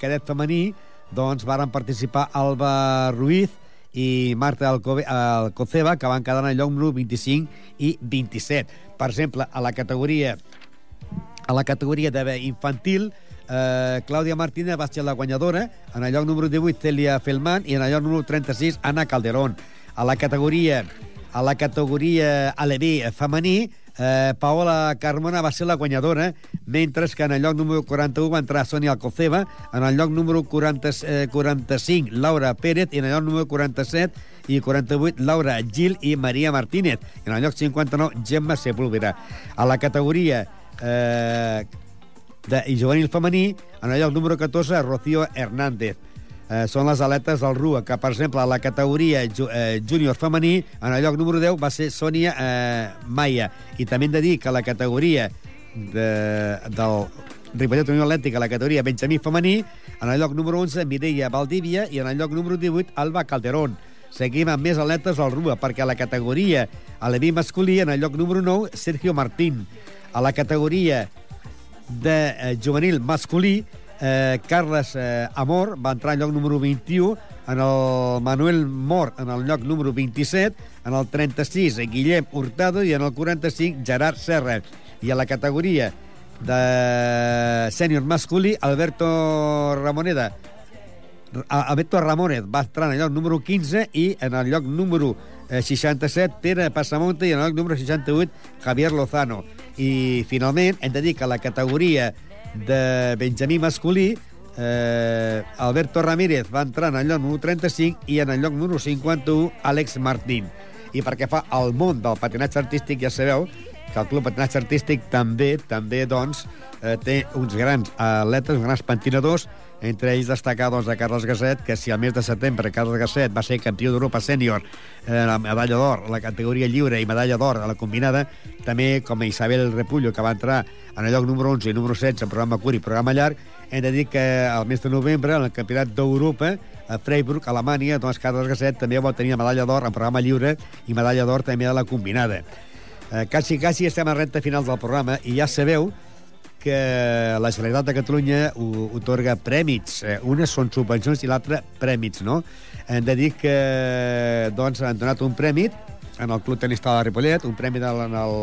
cadet femení, doncs varen participar Alba Ruiz i Marta Alcoceba, que van quedar en el lloc número 25 i 27. Per exemple, a la categoria a la categoria de infantil, eh, Clàudia Martínez va ser la guanyadora, en el lloc número 18 Celia Felman i en el lloc número 36 Ana Calderón. A la categoria a la categoria aleví femení, eh, Paola Carmona va ser la guanyadora, mentre que en el lloc número 41 va entrar Sonia Alcoceba, en el lloc número 40, eh, 45 Laura Pérez i en el lloc número 47 i 48 Laura Gil i Maria Martínez. En el lloc 59 Gemma Sepúlveda. A la categoria eh, de i juvenil femení, en el lloc número 14 Rocío Hernández eh, són les aletes del RUA, que, per exemple, la categoria ju eh, júnior femení, en el lloc número 10 va ser Sònia eh, Maia. I també hem de dir que la categoria de, del Ripollet Unió Atlètica, la categoria Benjamí femení, en el lloc número 11 Mireia Valdívia i en el lloc número 18 Alba Calderón. Seguim amb més atletes al RUA, perquè a la categoria aleví masculí, en el lloc número 9, Sergio Martín. A la categoria de eh, juvenil masculí, eh, Carles eh, Amor va entrar al lloc número 21, en el Manuel Mor en el lloc número 27, en el 36 eh, Guillem Hurtado i en el 45 Gerard Serra. I a la categoria de sènior masculí, Alberto Ramoneda Alberto Ramónez va entrar en el lloc número 15 i en el lloc número eh, 67 Pere Passamonte i en el lloc número 68 Javier Lozano. I finalment hem de dir que la categoria de Benjamí masculí eh, Alberto Ramírez va entrar en el lloc número 35 i en el lloc número 51 Àlex Martín. I perquè fa al món del patinatge artístic ja sabeu que el Club Patinatge Artístic també també doncs, eh, té uns grans atletes, uns grans patinadors, entre ells destacar doncs, a Carles Gasset, que si al mes de setembre Carles Gasset va ser campió d'Europa sènior, eh, la medalla d'or, la categoria lliure i medalla d'or a la combinada, també com a Isabel Repullo, que va entrar en el lloc número 11 i número 16 en programa curt i programa llarg, hem de dir que al mes de novembre, en el Campionat d'Europa, a Freiburg, Alemanya, doncs Carles Gasset també va tenir medalla d'or en programa lliure i medalla d'or també de la combinada. Eh, quasi, quasi estem a recta final del programa i ja sabeu que la Generalitat de Catalunya otorga prèmits. Eh, unes són subvencions i l'altra prèmits, no? Hem de dir que doncs, han donat un prèmit en el Club Tenista de Ripollet, un prèmit en el,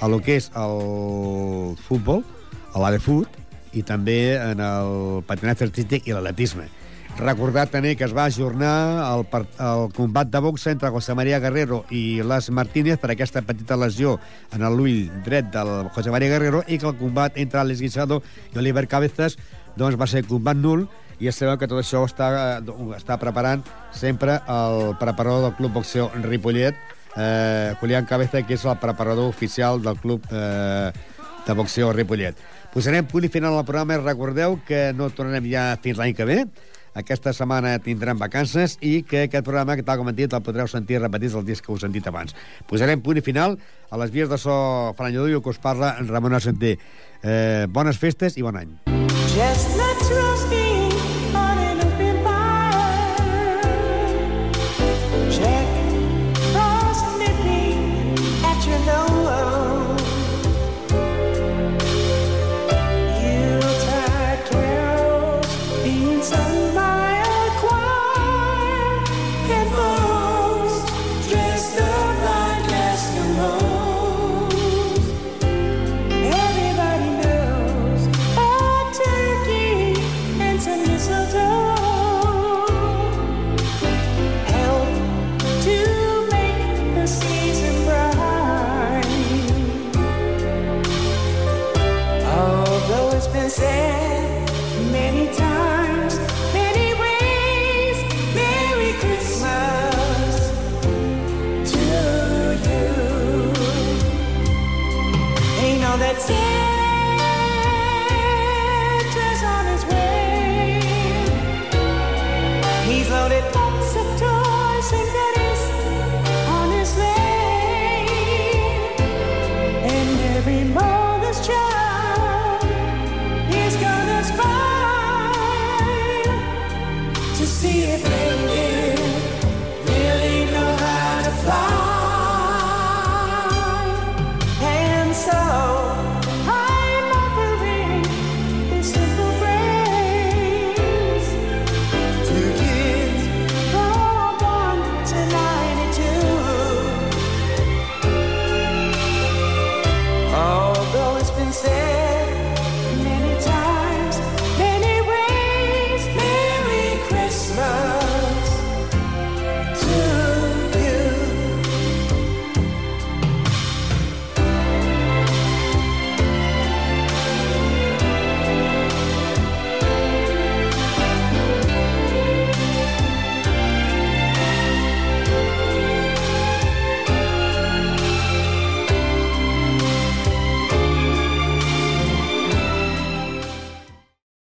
a lo que és el futbol, a l'ADFUT, i també en el patinatge artístic i l'atletisme. Recordar també que es va ajornar el, el combat de boxa entre José María Guerrero i Les Martínez per aquesta petita lesió en l'ull dret del José María Guerrero i que el combat entre Alex Guisado i Oliver Cabezas doncs, va ser combat nul i ja sabeu que tot això està, eh, està preparant sempre el preparador del Club Boxeo Ripollet, eh, Julián Cabeza, que és el preparador oficial del Club eh, de Boxeo Ripollet. Posarem punt i final al programa i recordeu que no tornarem ja fins l'any que ve, aquesta setmana tindrem vacances i que aquest programa, que tal com hem dit, el podreu sentir repetit els dies que us he sentit abans. Posarem punt i final a les vies de so Franyador que us parla en Ramon Arsenté. Eh, bones festes i bon any. Chestnuts roasting on